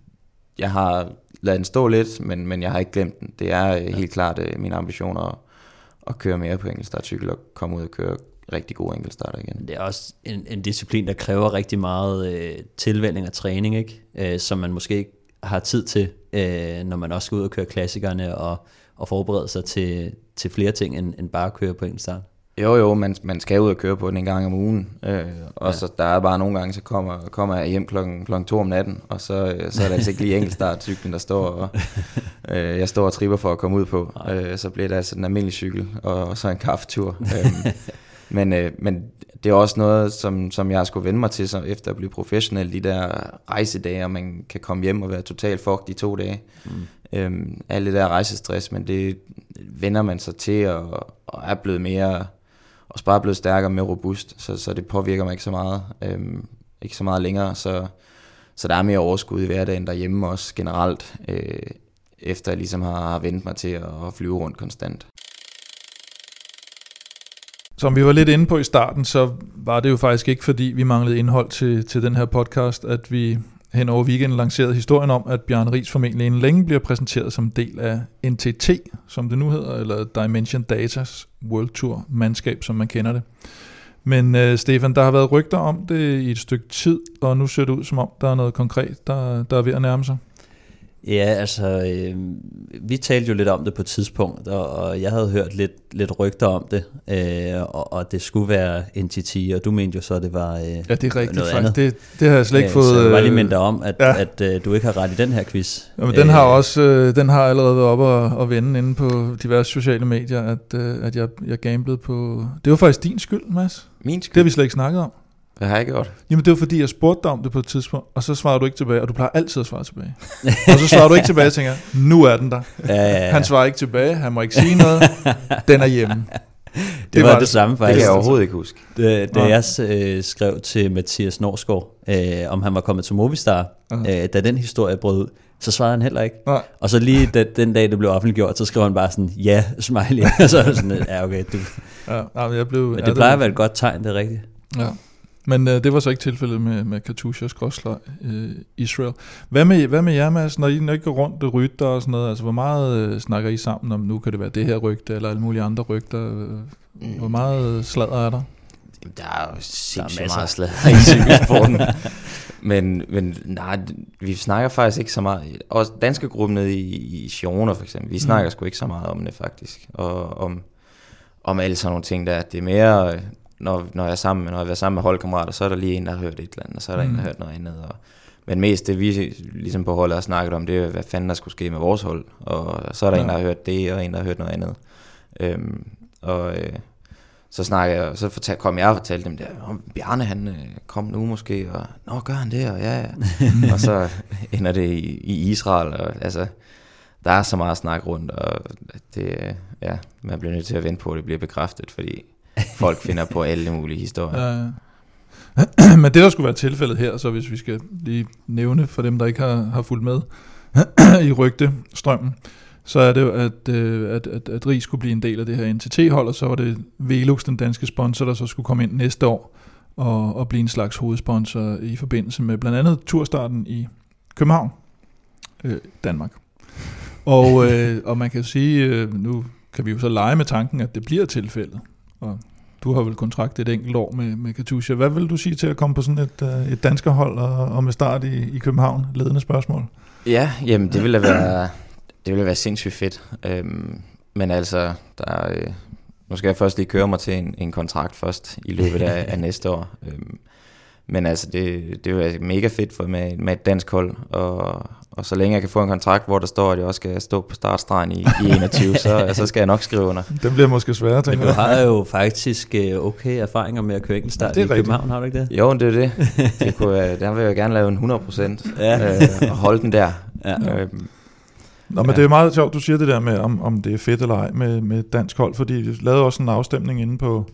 Speaker 3: jeg har ladet den stå lidt, men, men jeg har ikke glemt den. Det er øh, helt klart øh, mine ambitioner at, at køre mere på enkeltstartcykel og komme ud og køre rigtig gode enkeltstarter igen.
Speaker 4: Det er også en, en disciplin, der kræver rigtig meget øh, tilvænning og træning, ikke? Øh, som man måske ikke har tid til, øh, når man også skal ud og køre klassikerne og, og forberede sig til, til flere ting, end, end bare at køre på en start.
Speaker 3: Jo, jo, man, man skal ud og køre på den en gang om ugen. Øh, og
Speaker 4: Ja.
Speaker 3: så der er bare nogle gange, så kommer, kommer jeg hjem klokken, klokken to om natten, og så, øh, så er det altså ikke lige enkeltstartcyklen, der står, og øh, jeg står og tripper for at komme ud på. Øh, så bliver det altså en almindelig cykel, og, og så en kaffetur. øh, men, øh, men det er også noget, som, som jeg skulle vende mig til, så efter at blive professionel, de der rejsedage, og man kan komme hjem og være totalt fucked i to dage. Mm. Øhm, alt det der rejsestress, men det vender man sig til, og, og er blevet mere, også bare blevet stærkere og mere robust, så, så det påvirker mig ikke så meget, øhm, ikke så meget længere, så, så der er mere overskud i hverdagen derhjemme også generelt, øh, efter jeg ligesom har, har vendt mig til at, at flyve rundt konstant.
Speaker 2: Som vi var lidt inde på i starten, så var det jo faktisk ikke, fordi vi manglede indhold til, til den her podcast, at vi hen over weekenden lanceret historien om, at Bjørn Ries formentlig inden længe bliver præsenteret som del af NTT, som det nu hedder, eller Dimension Datas World Tour mandskab, som man kender det. Men øh, Stefan, der har været rygter om det i et stykke tid, og nu ser det ud som om, der er noget konkret, der, der er ved at nærme sig.
Speaker 4: Ja, altså, øh, vi talte jo lidt om det på et tidspunkt, og, og jeg havde hørt lidt, lidt rygter om det, øh, og, og det skulle være NTT, og du mente jo så, at det var øh,
Speaker 2: Ja, det er rigtigt.
Speaker 4: noget
Speaker 2: faktisk.
Speaker 4: andet.
Speaker 2: Det, det har jeg slet ikke
Speaker 4: Øh,
Speaker 2: fået...
Speaker 4: Så jeg bare lige
Speaker 2: øh,
Speaker 4: minde dig om, at,
Speaker 2: ja.
Speaker 4: ja. at øh, du ikke har ret i den her quiz.
Speaker 2: Jamen, den har
Speaker 4: Øh,
Speaker 2: også øh, den har allerede været oppe og, og vende inde på diverse sociale medier, at, øh, at jeg, jeg gamblede på... Det var faktisk din skyld, Mads.
Speaker 3: Min
Speaker 2: Det
Speaker 3: skyld,
Speaker 2: har vi slet ikke snakket om.
Speaker 3: Hvad har jeg gjort?
Speaker 2: Jamen, det var fordi, jeg spurgte dig om det på et tidspunkt, og så svarede du ikke tilbage, og du plejer altid at svare tilbage. og så svarer du ikke tilbage, og tænker, nu er den der.
Speaker 4: Ja, ja, ja.
Speaker 2: Han svarer ikke tilbage, han må ikke sige noget, den er hjemme.
Speaker 4: det, det var det samme
Speaker 3: Det kan
Speaker 4: faktisk.
Speaker 3: jeg overhovedet ikke huske.
Speaker 4: Da, da jeg øh, skrev til Mathias Norsgaard, øh, om han var kommet til Movistar,
Speaker 2: Aha.
Speaker 4: øh, da den historie brød ud, så svarede han heller ikke.
Speaker 2: Nej.
Speaker 4: Og så lige da, den dag, det blev offentliggjort, så skrev han bare sådan, ja, smiley. og så er det sådan, lidt, ja okay, du.
Speaker 2: Ja, nej, men jeg blev,
Speaker 4: Men
Speaker 2: ja,
Speaker 4: det plejer at være et godt tegn, det er rigtigt.
Speaker 2: Ja. Men øh, det var så ikke tilfældet med, med Katusha skrådslag øh, Israel. Hvad med, hvad med jer, Mads, når I, når I går rundt og rytter og sådan noget? Altså, hvor meget øh, snakker I sammen om, nu kan det være det her rygte, eller alle mulige andre rygter? Øh, Hvor meget sladder er der?
Speaker 3: Der er jo sindssygt
Speaker 4: masser.
Speaker 3: meget slag i cykelsporten. men, men nej, vi snakker faktisk ikke så meget. Også danske gruppen nede i, i Girona for eksempel, vi snakker sgu ikke så meget om det faktisk. Og om, om alle sådan nogle ting der. Det er mere, øh, når, når jeg er sammen med, når jeg er sammen med holdkammerater, så er der lige en, der har hørt et eller andet, og så er der mm. en, der
Speaker 2: Mm.
Speaker 3: har hørt noget andet. Og, men mest det, vi ligesom på holdet har snakket om, det er, hvad fanden der skulle ske med vores hold. Og så er der ja. En, der har hørt det, og en, der har hørt noget andet. Øhm, og øh, så snakker jeg, så fortal, kom jeg og fortalte dem der, om Bjarne han øh, kom nu måske, og nå gør han det, og ja, ja. og så ender det i, i Israel, og altså, der er så meget snak rundt, og det, ja, man bliver nødt til at vente på, at det bliver bekræftet, fordi folk finder på alle mulige historier.
Speaker 2: Ja. Men det, der skulle være tilfældet her, så hvis vi skal lige nævne for dem, der ikke har, har fulgt med i rygtestrømmen, så er det jo, at, øh, at, at, at Ries skulle blive en del af det her NTT-hold, og så var det Velux, den danske sponsor, der så skulle komme ind næste år og, og blive en slags hovedsponsor i forbindelse med blandt andet turstarten i København, øh, Danmark. Og, øh, og man kan sige, øh, nu kan vi jo så lege med tanken, at det bliver tilfældet. Og du har vel kontrakt et enkelt år med, med Katusha. Hvad vil du sige til at komme på sådan et, øh, et danskerhold og, og med start i, i København? Ledende spørgsmål.
Speaker 3: Ja, jamen det ville da være, det ville være sindssygt fedt. Øhm, men altså, der, er, øh, nu skal jeg først lige køre mig til en, en kontrakt først i løbet af, af næste år. Øhm, men altså, det, det er jo altså mega fedt for med, med et dansk hold, og, og så længe jeg kan få en kontrakt, hvor der står, at jeg også skal stå på startstregen i, i 21, så, så skal jeg nok skrive under.
Speaker 2: Den bliver måske sværere,
Speaker 4: Men
Speaker 2: tænker
Speaker 4: du
Speaker 2: jeg.
Speaker 4: har jo faktisk øh, okay erfaringer med at køre enkeltstart
Speaker 2: det er
Speaker 4: i
Speaker 2: rigtigt.
Speaker 4: København, har du ikke det?
Speaker 3: Jo, det er det. det kunne, jeg- der vil jeg gerne lave en 100%
Speaker 4: Ja.
Speaker 3: øh, og holde den der.
Speaker 4: Ja.
Speaker 3: Øh,
Speaker 2: Nå, men
Speaker 3: Ja.
Speaker 2: det er meget sjovt, du siger det der med, om, om det er fedt eller ej med, med et dansk hold, fordi vi lavede også en afstemning inde på,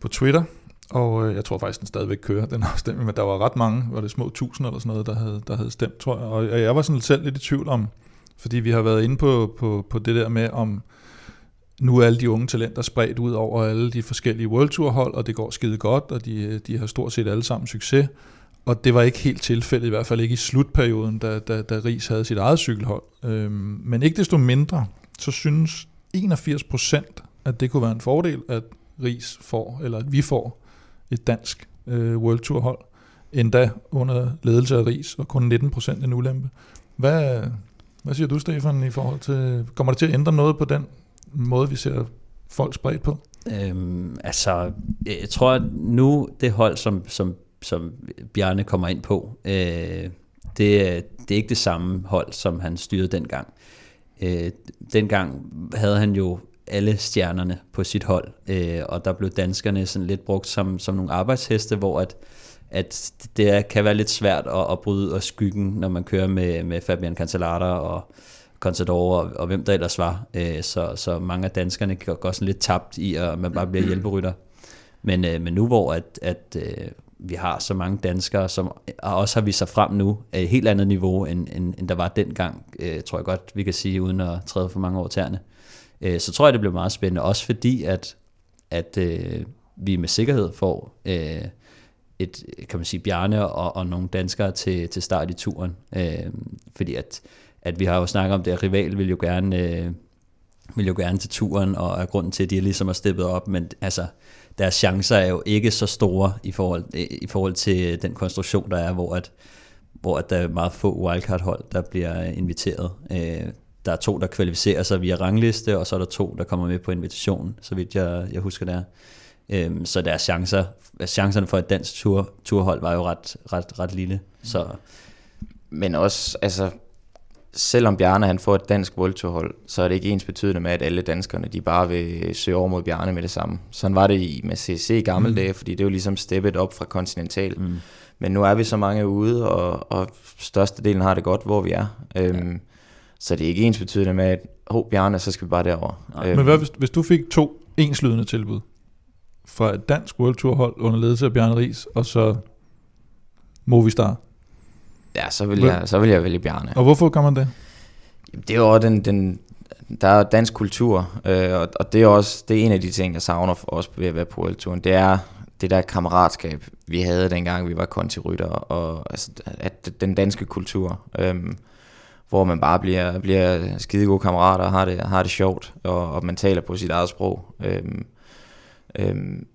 Speaker 2: på Twitter, og øh, jeg tror faktisk, den stadigvæk kører, den afstemning, men der var ret mange, var det små tusind eller sådan noget, der havde, der havde stemt, tror jeg, og jeg var sådan selv lidt i tvivl om, fordi vi har været inde på, på, på det der med, om nu er alle de unge talenter spredt ud over alle de forskellige World Tour hold, og det går skide godt, og de, øh, de har stort set alle sammen succes. Og det var ikke helt tilfældet, i hvert fald ikke i slutperioden, da, da, da Ries havde sit eget cykelhold. Øhm, men ikke desto mindre, så synes 81 procent, at det kunne være en fordel, at Ries får, eller at vi får et dansk øh, World Tour hold, endda under ledelse af Ries, og kun 19 procent en ulempe. Hvad, hvad siger du, Stefan, i forhold til, kommer det til at ændre noget på den måde, vi ser folk spredt på?
Speaker 4: Øhm, altså, jeg tror at nu det hold, som, som, som Bjarne kommer ind på, øh, det, det er ikke det samme hold, som han styrede dengang. Øh, dengang havde han jo alle stjernerne på sit hold, øh, og der blev danskerne sådan lidt brugt som, som nogle arbejdsheste, hvor at, at det kan være lidt svært at, at bryde ud af skyggen, når man kører med, med Fabian Cancellara og Contador og, og hvem der ellers var. Øh, så, så mange af danskerne går, går sådan lidt tabt i, at man bare bliver hjælperytter. Men, øh, men nu hvor at, at øh, vi har så mange danskere, som også har vist sig frem nu af et helt andet niveau, end, end, end der var dengang, øh, tror jeg godt, vi kan sige, uden at træde for mange år tæerne. Øh, så tror jeg, det bliver meget spændende, også fordi, at, at øh, vi med sikkerhed får øh, et, kan man sige, Bjarne og, og nogle danskere til, til start i turen. Øh, fordi at, at vi har jo snakket om det, at Rival vil jo gerne... Øh, vil jo gerne til turen, og er grunden til, at de ligesom har steppet op, men altså, deres chancer er jo ikke så store i forhold, øh, i forhold til den konstruktion, der er, hvor, at, hvor at der er meget få wildcard-hold, der bliver inviteret. Øh, der er to, der kvalificerer sig via rangliste, og så er der to, der kommer med på invitation, så vidt jeg, jeg husker det er. Øhm, så deres chancer, chancerne for et dansk tur, turhold var jo ret, ret, ret lille. Så
Speaker 3: Men også, altså, selvom Bjarne han får et dansk World Tour hold, så er det ikke ens betydende med, at alle danskerne de bare vil søge over mod Bjarne med det samme. Sådan var det i, med CC i gamle mm. dage, fordi det er jo ligesom steppet op fra Continental. Mm. Men nu er vi så mange ude, og, og størstedelen har det godt, hvor vi er. Øhm, ja. Så det er ikke ens betydende med, at oh, Bjarne, så skal vi bare derover. Øhm,
Speaker 2: Men hvad, hvis, hvis du fik to enslydende tilbud fra et dansk World Tour hold under ledelse af Bjarne Ries, og så Movistar.
Speaker 3: Ja, så vil, jeg, så vil jeg vælge Bjarne.
Speaker 2: Og hvorfor gør man det?
Speaker 3: Det er jo også den, den der er dansk kultur, øh, og, og det er også det er en af de ting, jeg savner for os ved at være på turen Det er det der kammeratskab, vi havde dengang, vi var kontirytter, og altså, at den danske kultur, øhm, hvor man bare bliver, bliver skide gode kammerater og har det, har det sjovt, og, og man taler på sit eget sprog. Øhm, øhm,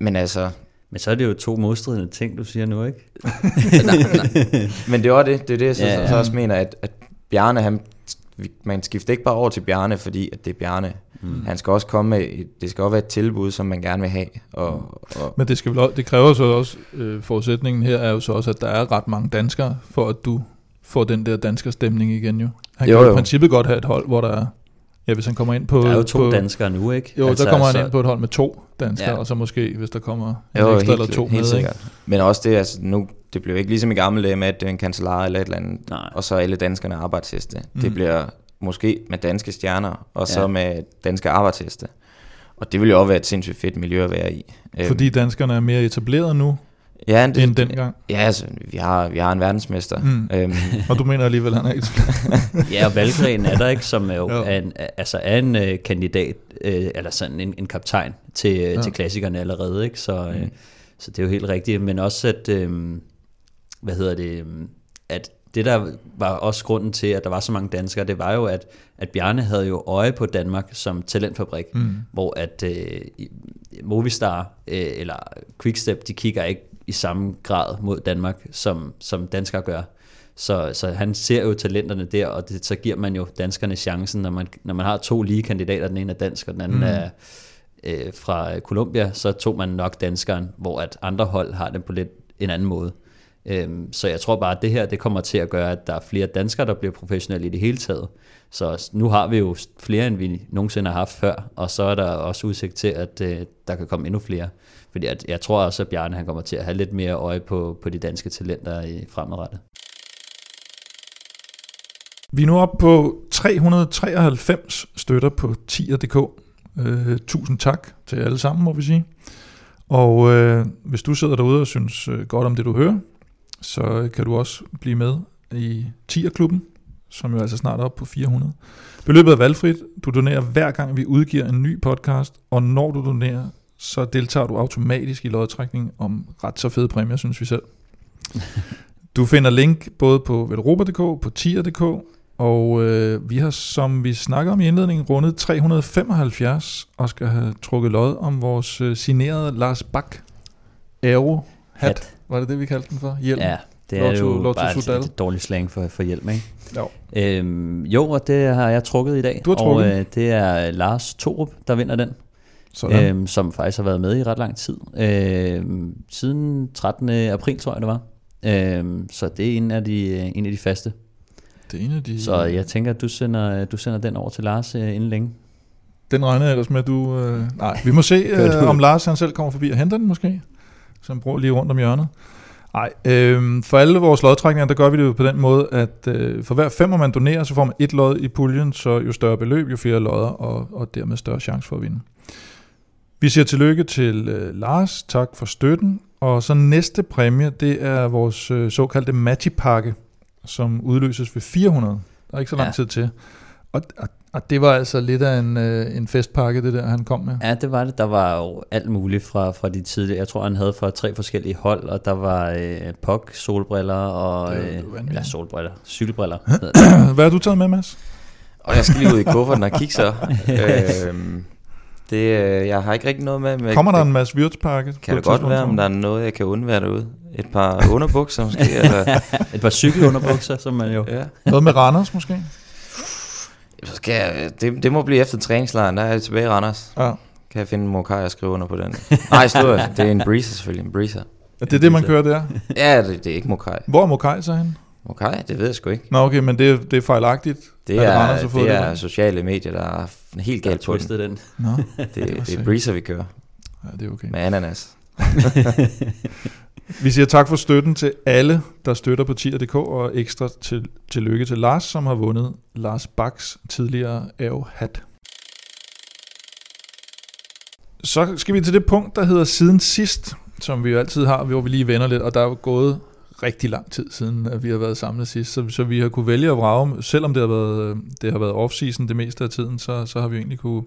Speaker 3: men altså,
Speaker 4: Men så er det jo to modstridende ting, du siger nu, ikke?
Speaker 3: Men det er også det, det er det, jeg så,
Speaker 4: Ja,
Speaker 3: ja, så også mener, at, at Bjarne, han, man skifter ikke bare over til Bjarne, fordi at det er Bjarne. Mm. Han skal også komme med, et- det skal også være et tilbud, som man gerne vil have. Og, og,
Speaker 2: Men det, skal vel, også- det kræver så også, øh, forudsætningen her er jo så også, at der er ret mange danskere, for at du får den der dansker stemning igen jo. Han
Speaker 3: Jo,
Speaker 2: kan jo i princippet godt have et hold, hvor der er, ja hvis han kommer ind på...
Speaker 4: Der er jo to
Speaker 2: på,
Speaker 4: danskere nu, ikke?
Speaker 2: Jo, altså, der kommer han
Speaker 4: så-
Speaker 2: ind på et hold med to danskere,
Speaker 4: Ja.
Speaker 2: og så måske, hvis der kommer en
Speaker 3: jo,
Speaker 2: ekstra
Speaker 3: helt,
Speaker 2: eller to
Speaker 3: helt
Speaker 2: med, ikke?
Speaker 3: sikkert. Men også det, altså nu, det bliver ikke ligesom i gamle dage med, at det er en kancelar eller et eller andet,
Speaker 4: Nej.
Speaker 3: og så alle danskerne arbejdsheste. Mm. Det bliver måske med danske stjerner, og så
Speaker 4: Ja.
Speaker 3: med danske arbejdsheste. Og det vil jo også være et sindssygt fedt miljø at være i.
Speaker 2: Fordi danskerne er mere etableret nu,
Speaker 3: ja,
Speaker 2: det, end dengang.
Speaker 3: Ja, altså, vi har, vi har en verdensmester.
Speaker 2: Mm.
Speaker 3: Øhm,
Speaker 2: Og du mener alligevel, at han er etableret.
Speaker 4: Ja, og Valgren er der ikke, som er, jo, er en, altså er en uh, kandidat, uh, eller sådan en, en kaptajn til, ja.
Speaker 2: Ja.
Speaker 4: til klassikerne allerede, ikke? Så, mm.
Speaker 3: Mm.
Speaker 4: så det er jo helt rigtigt, men også at, øhm, hvad hedder det, øhm, at det der var også grunden til, at der var så mange danskere, det var jo, at, at Bjarne havde jo øje på Danmark som talentfabrik,
Speaker 2: Mm.
Speaker 4: hvor at øh, Movistar øh, eller Quickstep, de kigger ikke i samme grad mod Danmark, som, som danskere gør. Så, så han ser jo talenterne der, og det, så giver man jo danskerne chancen, når man, når man har to lige kandidater, den ene er dansk, og den anden
Speaker 2: Mm.
Speaker 4: er øh, fra Colombia, så tog man nok danskeren, hvor at andre hold har den på lidt en anden måde. Øhm, så jeg tror bare, at det her det kommer til at gøre, at der er flere danskere, der bliver professionelle i det hele taget. Så nu har vi jo flere, end vi nogensinde har haft før, og så er der også udsigt til, at øh, der kan komme endnu flere. Fordi jeg, jeg tror også, at Bjarne han kommer til at have lidt mere øje på, på de danske talenter i fremadrettet.
Speaker 2: Vi er nu oppe på 393 støtter på tier.dk. Øh, tusind tak til alle sammen, må vi sige. Og øh, hvis du sidder derude og synes øh, godt om det, du hører, så kan du også blive med i Tierklubben, som jo altså snart er oppe på 400. Beløbet er valgfrit. Du donerer hver gang, vi udgiver en ny podcast, og når du donerer, så deltager du automatisk i lodtrækning om ret så fede præmier, synes vi selv. Du finder link både på velropa.dk, på tier.dk, og øh, vi har, som vi snakkede om i indledningen, rundet 375, og skal have trukket lod om vores øh, signerede Lars Bak Aero hat.
Speaker 4: Hat.
Speaker 2: Var det det, vi kaldte den for? Hjelm?
Speaker 4: Ja, det er
Speaker 2: Lotto-
Speaker 4: jo
Speaker 2: Lotto
Speaker 4: bare
Speaker 2: Sudal.
Speaker 4: et dårligt slang for, for hjælp, ikke?
Speaker 2: Jo.
Speaker 4: Øhm, jo, og det har jeg trukket i dag.
Speaker 2: Du har
Speaker 4: Og
Speaker 2: trukket.
Speaker 4: øh, det er Lars Torup, der vinder den.
Speaker 2: Sådan.
Speaker 4: øhm, som faktisk har været med i ret lang tid. Øhm, siden 13. april, tror jeg det var. Øhm, så det er en af de, øh, en af de faste.
Speaker 2: Det er en af de...
Speaker 4: Så jeg tænker, at du sender, du sender den over til Lars øh, inden længe.
Speaker 2: Den regner jeg ellers med, at du... Øh, nej, vi må se, øh, om Lars han selv kommer forbi og henter den måske. Så han bruger lige rundt om hjørnet. Nej, øh, for alle vores lodtrækninger, der gør vi det jo på den måde, at øh, for hver femmer man donerer, så får man et lod i puljen, så jo større beløb, jo flere lodder, og, og dermed større chance for at vinde. Vi siger tillykke til øh, Lars, tak for støtten, og så næste præmie, det er vores øh, såkaldte Magipakke, som udløses ved 400. Der er ikke så lang
Speaker 4: Ja.
Speaker 2: tid til. Og, og, og det var altså lidt af en, øh, en festpakke, det der, han kom med.
Speaker 4: Ja, det var det. Der var jo alt muligt fra, fra de tidligere. Jeg tror, han havde fra tre forskellige hold, og der var øh, POC, solbriller og... Øh, eller solbriller, cykelbriller.
Speaker 2: Hvad har du taget med, Mads?
Speaker 3: Og jeg skal lige ud i kufferten og kigge så. øhm, det, øh, jeg har ikke rigtig noget med. med
Speaker 2: Kommer der
Speaker 3: det,
Speaker 2: en masse Wirtspakke?
Speaker 3: Kan det godt være, om der er noget, jeg kan undvære derude? Et par underbukser måske? eller,
Speaker 4: Et par cykelunderbukser, som man jo...
Speaker 3: ja.
Speaker 2: Noget med Randers måske?
Speaker 3: Så skal jeg, det, det må blive efter træningslejren, der er jeg tilbage i Randers.
Speaker 2: Ja.
Speaker 3: Kan jeg finde en Mokai og skrive under på den? Nej, slå det er en breezer selvfølgelig, en breezer.
Speaker 2: Er det det, man kører der?
Speaker 3: Ja, det, det er ikke Mokai.
Speaker 2: Hvor er Mokai så hen?
Speaker 3: Mokai, det ved jeg sgu ikke.
Speaker 2: Nå okay, men det, er- det er fejlagtigt.
Speaker 3: Det
Speaker 2: Er det
Speaker 3: er,
Speaker 2: Randers,
Speaker 3: det
Speaker 2: det,
Speaker 3: er sociale medier, der er helt galt på den.
Speaker 4: den.
Speaker 2: Nå,
Speaker 3: Det,
Speaker 2: var
Speaker 3: det er breezer, vi kører
Speaker 2: ja, det er okay.
Speaker 3: med ananas.
Speaker 2: Vi siger tak for støtten til alle, der støtter på tier.dk, og ekstra til, tillykke til Lars, som har vundet Lars Baks tidligere Aero-hat. Så skal vi til det punkt, der hedder siden sidst, som vi jo altid har, hvor vi lige vender lidt, og der er jo gået rigtig lang tid siden, at vi har været samlet sidst, så, så vi har kunne vælge at vrage, selvom det har været, det har været off-season det meste af tiden, så, så har vi egentlig kunne,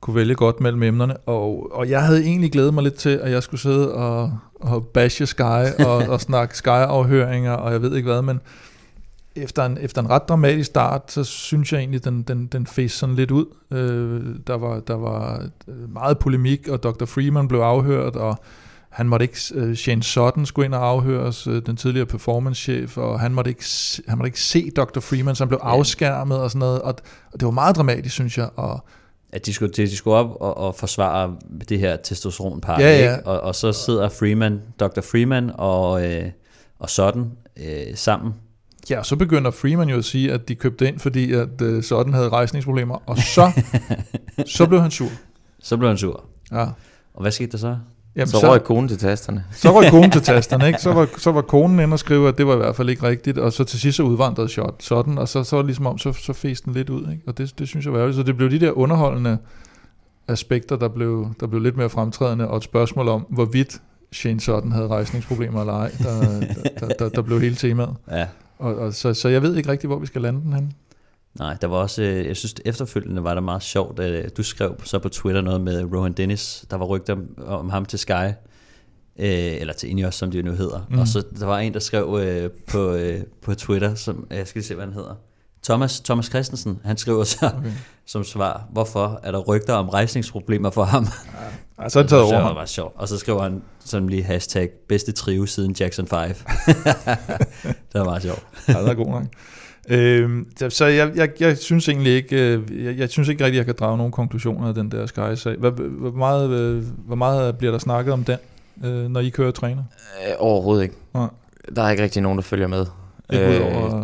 Speaker 2: kunne vælge godt mellem emnerne, og, og jeg havde egentlig glædet mig lidt til, at jeg skulle sidde og, og bashe Sky og, og snakke Sky-afhøringer, og jeg ved ikke hvad, men efter en, efter en ret dramatisk start, så synes jeg egentlig, den, den, den fæs sådan lidt ud. Øh, der, var, der var øh, meget polemik, og Dr. Freeman blev afhørt, og han måtte ikke, øh, Shane Sutton skulle ind og afhøres, øh, den tidligere performance-chef, og han måtte ikke, han måtte ikke se Dr. Freeman, han blev afskærmet og sådan noget, og, og det var meget dramatisk, synes jeg, og
Speaker 4: At de skulle, de skulle op og, og forsvare det her testosteronpakke,
Speaker 2: Ja, ja.
Speaker 4: Ikke? Og, og så sidder Freeman, Dr. Freeman og, øh, og sådan øh, sammen.
Speaker 2: Ja, og så begynder Freeman jo at sige, at de købte ind, fordi at uh, sådan havde rejsningsproblemer, og så, så blev han sur.
Speaker 4: Så blev han sur.
Speaker 2: Ja.
Speaker 4: Og hvad skete der så?
Speaker 2: Jamen,
Speaker 3: Så røg konen til tasterne.
Speaker 2: så røg konen til tasterne, ikke? Så var, så var konen inde og skrive, at det var i hvert fald ikke rigtigt, og så til sidst så udvandrede shot sådan, og så, så var det ligesom om, så, så fæste den lidt ud, ikke? Og det, det synes jeg var ærgerligt. Så det blev de der underholdende aspekter, der blev, der blev lidt mere fremtrædende, og et spørgsmål om, hvorvidt Shane Sutton havde rejsningsproblemer eller ej, der, der, der, der, der blev hele temaet.
Speaker 4: Ja.
Speaker 2: Og, og så, så jeg ved ikke rigtig, hvor vi skal lande den hen.
Speaker 4: Nej, der var også, øh, jeg synes efterfølgende var det meget sjovt, at øh, du skrev så på Twitter noget med Rohan Dennis, der var rygter om, ham til Sky, øh, eller til Ineos, som det nu hedder.
Speaker 2: Mm.
Speaker 4: Og så der var en, der skrev øh, på, øh, på Twitter, som, jeg skal se, hvad han hedder. Thomas, Thomas Christensen, han skriver så
Speaker 2: Okay.
Speaker 4: som svar, hvorfor er der rygter om rejsningsproblemer for ham?
Speaker 2: Ej, så er det taget over.
Speaker 4: var bare sjovt. Og så skriver han sådan lige hashtag bedste trio siden Jackson 5. det var meget sjovt.
Speaker 2: Ja, det er god nok. Øhm, så jeg, jeg, jeg synes egentlig ikke, øh, jeg, jeg synes ikke rigtig, jeg kan drage nogle konklusioner af den der Sky-sag. Hvor, hvor, meget, øh, hvor meget bliver der snakket om den? øh, når I kører og træner?
Speaker 3: Øh, overhovedet ikke.
Speaker 2: Nej.
Speaker 3: Der er ikke rigtig nogen, der følger med. Øh,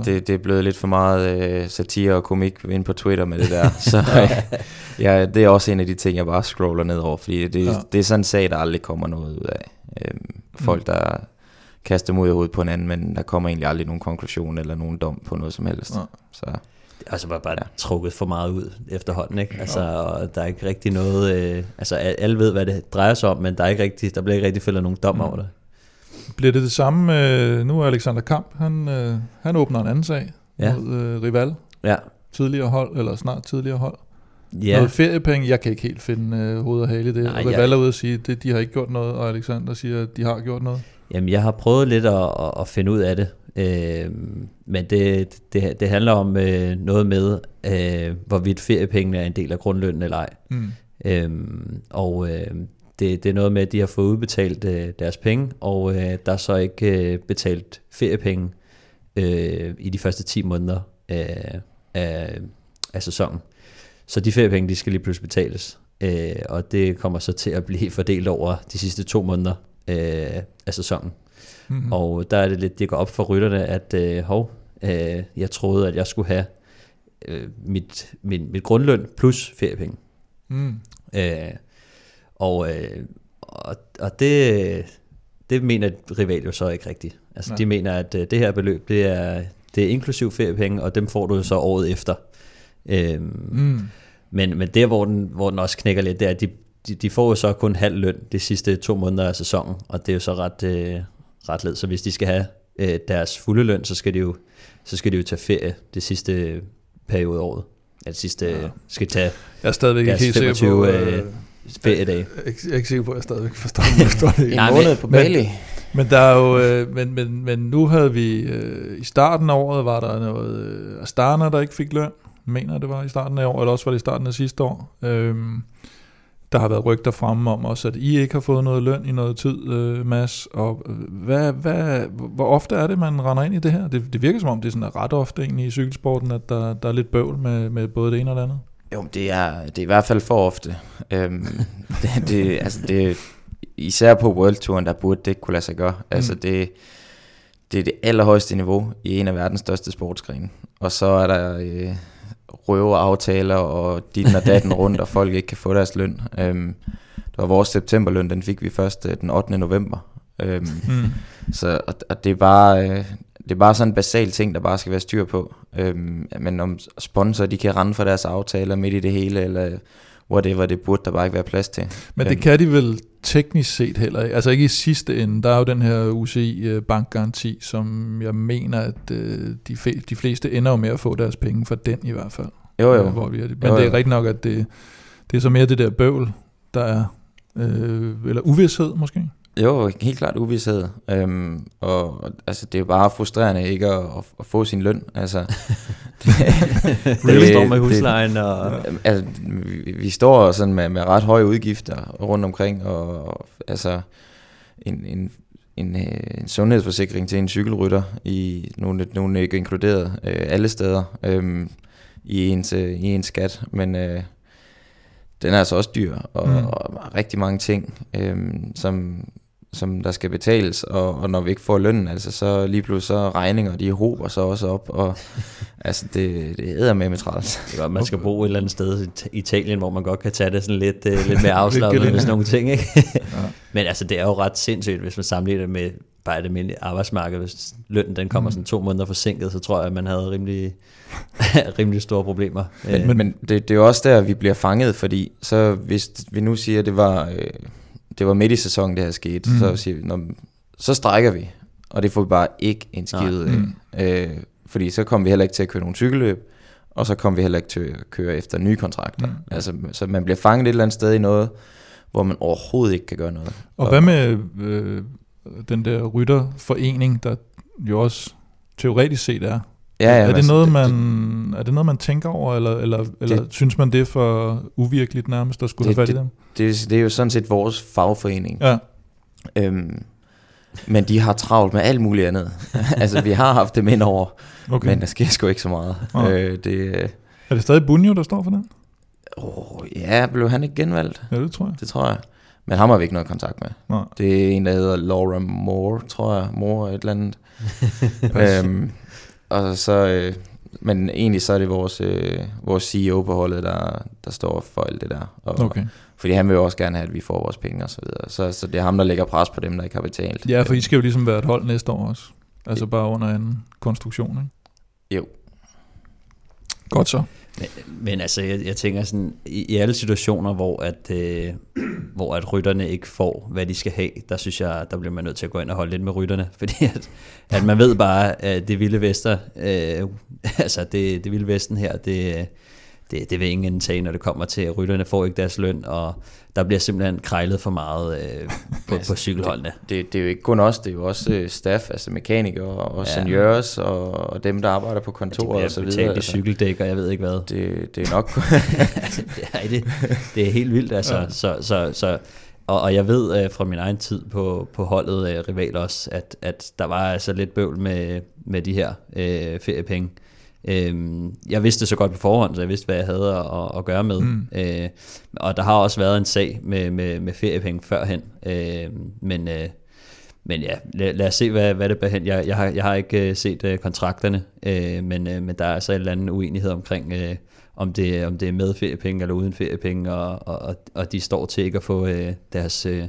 Speaker 3: det, det er blevet lidt for meget øh, satire og komik ind på Twitter med det der. så øh, ja, det er også en af de ting, jeg bare scroller ned over, fordi det,
Speaker 2: Ja.
Speaker 3: ja. det er sådan en sag, der aldrig kommer noget ud af. Øhm, folk,
Speaker 2: Mm.
Speaker 3: der kaster mod i hovedet på hinanden, men der kommer egentlig aldrig nogen konklusion eller nogen dom på noget som helst.
Speaker 2: Nej.
Speaker 3: Så
Speaker 4: Altså bare, bare
Speaker 3: Ja.
Speaker 4: ja. trukket for meget ud efterhånden, ikke? Altså, og der er ikke rigtig noget... Øh, altså, al- alle ved, hvad det drejer sig om, men der, er ikke rigtig, der bliver ikke rigtig fældet nogen dom
Speaker 2: Mm.
Speaker 4: over det.
Speaker 2: Bliver det det samme? Øh, nu er Alexander Kamp, han, øh, han åbner en anden sag
Speaker 4: Ja.
Speaker 2: mod øh, Rival.
Speaker 4: Ja.
Speaker 2: Tidligere hold, eller snart tidligere hold.
Speaker 4: Ja,
Speaker 2: Noget feriepenge, jeg kan ikke helt finde øh, hoved og hale i det.
Speaker 4: Nej, jeg-
Speaker 2: Rival er ude at sige, at de har ikke gjort noget, og Alexander siger, at de har gjort noget.
Speaker 4: Jamen, jeg har prøvet lidt at, at, finde ud af det, øh, men det, det, det handler om øh, noget med, øh, hvorvidt feriepengene er en del af grundlønnen eller ej.
Speaker 2: Mm.
Speaker 4: Øhm, og øh, det, det er noget med, at de har fået udbetalt øh, deres penge, og øh, der er så ikke øh, betalt feriepenge øh, i de første 10 måneder af, af, af sæsonen. Så de feriepenge, de skal lige pludselig betales. Øh, og det kommer så til at blive fordelt over de sidste to måneder øh, af sæsonen.
Speaker 2: Mm.
Speaker 4: Mm. Og der er det lidt, det går op for rytterne, at øh, hov, øh, jeg troede, at jeg skulle have øh, mit, min, mit grundløn plus feriepenge.
Speaker 2: Mm.
Speaker 4: Øh, og, øh, og, og det, det mener Rival jo så ikke rigtigt. Altså
Speaker 2: Nej.
Speaker 4: de mener, at øh, det her beløb, det er, det er inklusiv feriepenge, og dem får du så året efter. Øh,
Speaker 2: Mm.
Speaker 4: men, men der, hvor den, hvor den også knækker lidt, det er, at de, de, de får jo så kun halv løn de sidste to måneder af sæsonen, og det er jo så ret, øh, ret let. Så hvis de skal have øh, deres fulde løn, så skal de jo, så skal de jo tage ferie det sidste periode af året. Ja, det sidste
Speaker 2: Ja.
Speaker 4: skal tage
Speaker 2: Jeg er stadigvæk ikke helt sikker
Speaker 4: 25,
Speaker 2: på...
Speaker 4: øh,
Speaker 2: Øh,
Speaker 4: feriedage.
Speaker 2: jeg, ikke- jeg er ikke sikker på, at jeg stadigvæk forstår, forstår det.
Speaker 3: en
Speaker 4: Nej,
Speaker 3: måned
Speaker 4: men-
Speaker 3: på Bali.
Speaker 2: Men der er jo, øh, men, men, men nu havde vi, øh, i starten af året var der noget øh, Astana, der ikke fik løn. Mener, det var i starten af år, eller også var det i starten af sidste år. Øhm, der har været rygter fremme om også, at I ikke har fået noget løn i noget tid, øh, Mads. Og øh, hvad, hvad, hvor ofte er det, man render ind i det her? Det, det virker som om, det er sådan ret ofte egentlig i cykelsporten, at der, der er lidt bøvl med, med både det ene og det andet.
Speaker 3: Jo, det er, det er i hvert fald for ofte. Øhm, det, det, altså det, især på World Touren, der burde det ikke kunne lade sig gøre. Altså det, det er det allerhøjeste niveau i en af verdens største sportsgrene. Og så er der øh, røveaftaler og dit og datten rundt, og folk ikke kan få deres løn. Øhm, det var vores septemberløn, den fik vi først øh, den 8. november. Øhm,
Speaker 2: Mm.
Speaker 3: så og, og det er bare øh, det er bare sådan en basal ting der bare skal være styr på. Øhm, men om sponsor de kan rende for deres aftaler midt i det hele eller whatever, det burde der bare ikke være plads til.
Speaker 2: Men det kan de vel teknisk set heller ikke. Altså ikke i sidste ende. Der er jo den her UCI øh, bankgaranti, som jeg mener, at øh, de, de fleste ender jo med at få deres penge for den i hvert fald.
Speaker 3: Jo jo.
Speaker 2: Øh, Hvor vi er. Men
Speaker 3: Jo,
Speaker 2: det er
Speaker 3: jo.
Speaker 2: rigtigt nok, at det, det er så mere det der bøvl, der er. Øh, eller uvidshed måske.
Speaker 3: Jo, helt klart uvidshed. Øhm, og altså, det er bare frustrerende ikke at, at, at få sin løn. Altså, det,
Speaker 4: Det står med huslejen, og
Speaker 3: altså, vi, vi står sådan med, med ret høje udgifter rundt omkring, og, og altså en, en, en, øh, en sundhedsforsikring til en cykelrytter, i nogle, nogle ikke inkluderet øh, alle steder øhm, i, ens, øh, i ens skat, men øh, den er altså også dyr, og,
Speaker 2: mm.
Speaker 3: og rigtig mange ting, øhm, som, som der skal betales, og, og når vi ikke får lønnen, altså så lige pludselig så regninger, de hober så også op, og altså det, det æder med med træls.
Speaker 4: det er godt, man skal bo et eller andet sted i Italien, hvor man godt kan tage det sådan lidt, uh, lidt mere afslappet med sådan nogle ting. Ikke?
Speaker 2: Ja.
Speaker 4: Men altså, det er jo ret sindssygt, hvis man sammenligner det med bare et almindeligt arbejdsmarked. Hvis lønnen den kommer
Speaker 2: Mm.
Speaker 4: sådan to måneder forsinket, så tror jeg, at man havde rimelig, rimelig store problemer.
Speaker 3: Men,
Speaker 4: Øh,
Speaker 3: men, men det, det er jo også der, vi bliver fanget, fordi så hvis vi nu siger, at det var, øh, det var midt i sæsonen, det her skete,
Speaker 2: Mm.
Speaker 3: så siger vi, Nå, så strækker vi, og det får vi bare ikke en skid af.
Speaker 2: Mm.
Speaker 3: Øh, fordi så kommer vi heller ikke til at køre nogle cykelløb, og så kommer vi heller ikke til at køre efter nye kontrakter.
Speaker 2: Mm.
Speaker 3: Altså, så man bliver fanget et eller andet sted i noget, hvor man overhovedet ikke kan gøre noget.
Speaker 2: Og hvad med øh, den der rytterforening, der jo også teoretisk set er?
Speaker 3: Ja, ja,
Speaker 2: er, det
Speaker 3: altså,
Speaker 2: noget, man, er det noget, man tænker over, eller, eller, eller
Speaker 3: Det-
Speaker 2: synes man det er for uvirkeligt nærmest, at skulle
Speaker 3: Det-
Speaker 2: have fat i dem?
Speaker 3: Det, det er jo sådan set vores fagforening.
Speaker 2: Ja.
Speaker 3: Øhm, men de har travlt med alt muligt andet. altså, vi har haft dem ind over,
Speaker 2: Okay.
Speaker 3: men der sker sgu ikke så meget.
Speaker 2: Nej.
Speaker 3: Øh, det, øh,
Speaker 2: er det stadig Bunjo, der står for den?
Speaker 3: Åh, ja, blev han ikke genvalgt?
Speaker 2: Ja, det tror jeg.
Speaker 3: Det tror jeg. Men ham har vi ikke noget kontakt med.
Speaker 2: Nej.
Speaker 3: Det er en, der hedder Laura Moore, tror jeg. Moore et eller andet. Øhm, og så, øh, men egentlig så er det vores, øh, vores CEO på holdet, der, der står for alt det der. Og,
Speaker 2: Okay.
Speaker 3: Fordi han vil jo også gerne have, at vi får vores penge og så videre. Så, så det er ham, der lægger pres på dem, der ikke har betalt.
Speaker 2: Ja, for I skal jo ligesom være et hold næste år også. Altså bare under en konstruktion, ikke?
Speaker 3: Jo.
Speaker 2: Godt så.
Speaker 4: Men, men altså, jeg, jeg tænker sådan, i, i alle situationer, hvor at, øh, hvor at rytterne ikke får, hvad de skal have, der synes jeg, der bliver man nødt til at gå ind og holde lidt med rytterne, fordi at, at man ved bare, at det vilde vester, øh, altså det, det vilde vesten her, det, det, det vil ingen tage, når det kommer til, at rytterne får ikke deres løn, og der bliver simpelthen krejlet for meget øh, på, på cykelholdene.
Speaker 3: Det, det er jo ikke kun os, det er jo også øh, staff, altså mekanikere og
Speaker 4: Ja.
Speaker 3: ja. seniors og, og dem, der arbejder på kontoret
Speaker 4: bliver
Speaker 3: og så videre. Altså,
Speaker 4: cykeldæk, og jeg ved ikke hvad.
Speaker 3: det, det er nok...
Speaker 4: det, er, det, det er helt vildt, altså. Ja. Så, så, så, og, og jeg ved øh, fra min egen tid på, på holdet øh, Rival også, at, at der var altså lidt bøvl med, med de her øh, feriepenge. Øhm, jeg vidste det så godt på forhånd, så jeg vidste, hvad jeg havde at, at gøre med. Mm. Øh, og der har også været en sag med, med, med feriepenge førhen. Øh, men, øh, men ja, lad, lad os se, hvad, hvad det bærer hen. Jeg, jeg, har, jeg har ikke øh, set øh, kontrakterne, øh, men, øh, men der er altså en eller anden uenighed omkring, øh, om, det, om det er med feriepenge eller uden feriepenge, og, og, og, og de står til ikke at få øh, deres, øh,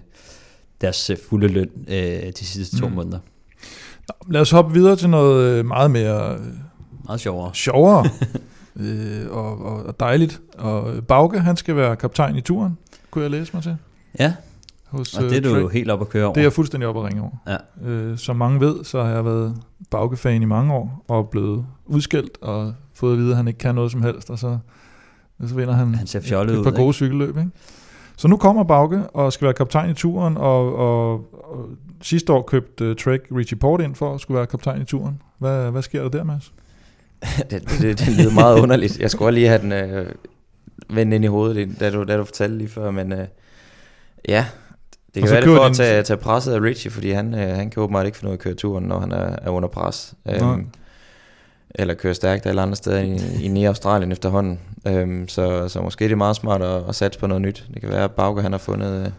Speaker 4: deres øh, fulde løn øh, de sidste to mm. måneder.
Speaker 2: Lad os hoppe videre til noget øh, meget mere øh,
Speaker 4: Meget sjovere.
Speaker 2: sjovere øh, og, og, og dejligt. Og øh, Bauke, han skal være kaptajn i turen, kunne jeg læse mig til.
Speaker 4: Ja,
Speaker 2: Hos,
Speaker 4: og det er du
Speaker 2: Trek.
Speaker 4: jo helt op at køre over.
Speaker 2: Det er jeg fuldstændig op at ringe over.
Speaker 4: Ja.
Speaker 2: Øh, som mange ved, så har jeg været Bauke-fan i mange år, og blevet udskældt og fået at vide, at han ikke kan noget som helst, og så, og så vinder han,
Speaker 4: Han ser fjollet
Speaker 2: et par
Speaker 4: ud,
Speaker 2: gode cykelløb. Ikke? Så nu kommer Bauke og skal være kaptajn i turen, og, og, og sidste år købte uh, Trek Richie Port ind for at skulle være kaptajn i turen. Hvad, hvad sker der der, Mads?
Speaker 3: det, det, det, lyder meget underligt. Jeg skulle lige have den øh, vendt ind i hovedet, da du, da du fortalte lige før, men øh, ja, det kan være det for at tage, tage presset af Richie, fordi han, øh, han kan åbenbart ikke finde ud af at køre turen, når han er, er under pres.
Speaker 2: Nej.
Speaker 3: Øhm, eller køre stærkt alle andre steder i, i i Australien efterhånden. Øhm, så, så måske det er meget smart at, at satse på noget nyt. Det kan være, at Bauke han har fundet, øh,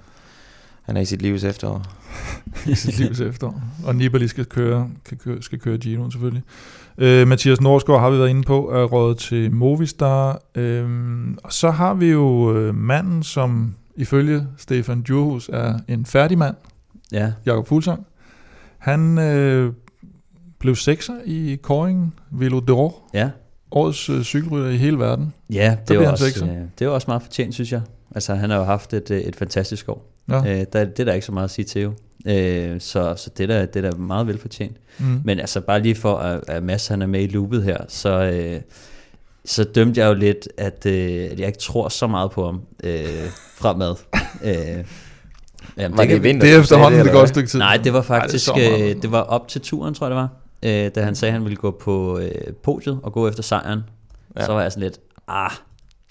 Speaker 3: han er i sit livs efterår.
Speaker 2: i sit livs efterår. Og Nibali skal køre, kan køre, skal køre Ginoen selvfølgelig. Øh, Mathias Norsgaard har vi været inde på, er rådet til Movistar. Øhm, og så har vi jo øh, manden, som ifølge Stefan Djurhus er en færdig mand,
Speaker 4: Ja,
Speaker 2: Jakob Fuglsang. Han øh, blev sekser i Koringen Velo d'Or,
Speaker 4: ja.
Speaker 2: årets øh, cykelrytter i hele verden.
Speaker 4: Ja, det var,
Speaker 2: han
Speaker 4: også, øh, det var også meget fortjent, synes jeg. Altså, han har jo haft et, øh, et fantastisk år.
Speaker 2: Ja.
Speaker 4: Øh, der, det er der ikke så meget at sige til jo. Øh, så så det, der, det er da meget velfortjent.
Speaker 2: Mm.
Speaker 4: Men altså, bare lige for, at, at Mads han er med i loopet her, så, øh, så dømte jeg jo lidt, at, øh, at jeg ikke tror så meget på ham øh, fremad. øh, jamen,
Speaker 3: Var det
Speaker 4: kan-
Speaker 3: vinter?
Speaker 2: Det er efterhånden det
Speaker 3: eller
Speaker 2: godt stykke tid.
Speaker 4: Nej, det var
Speaker 2: Ej,
Speaker 4: faktisk,
Speaker 2: det
Speaker 4: det,
Speaker 2: er
Speaker 4: øh, det var op til turen, tror jeg det var, øh, da han sagde, at han ville gå på øh, podiet og gå efter sejren. Ja. Så var jeg sådan lidt, ah,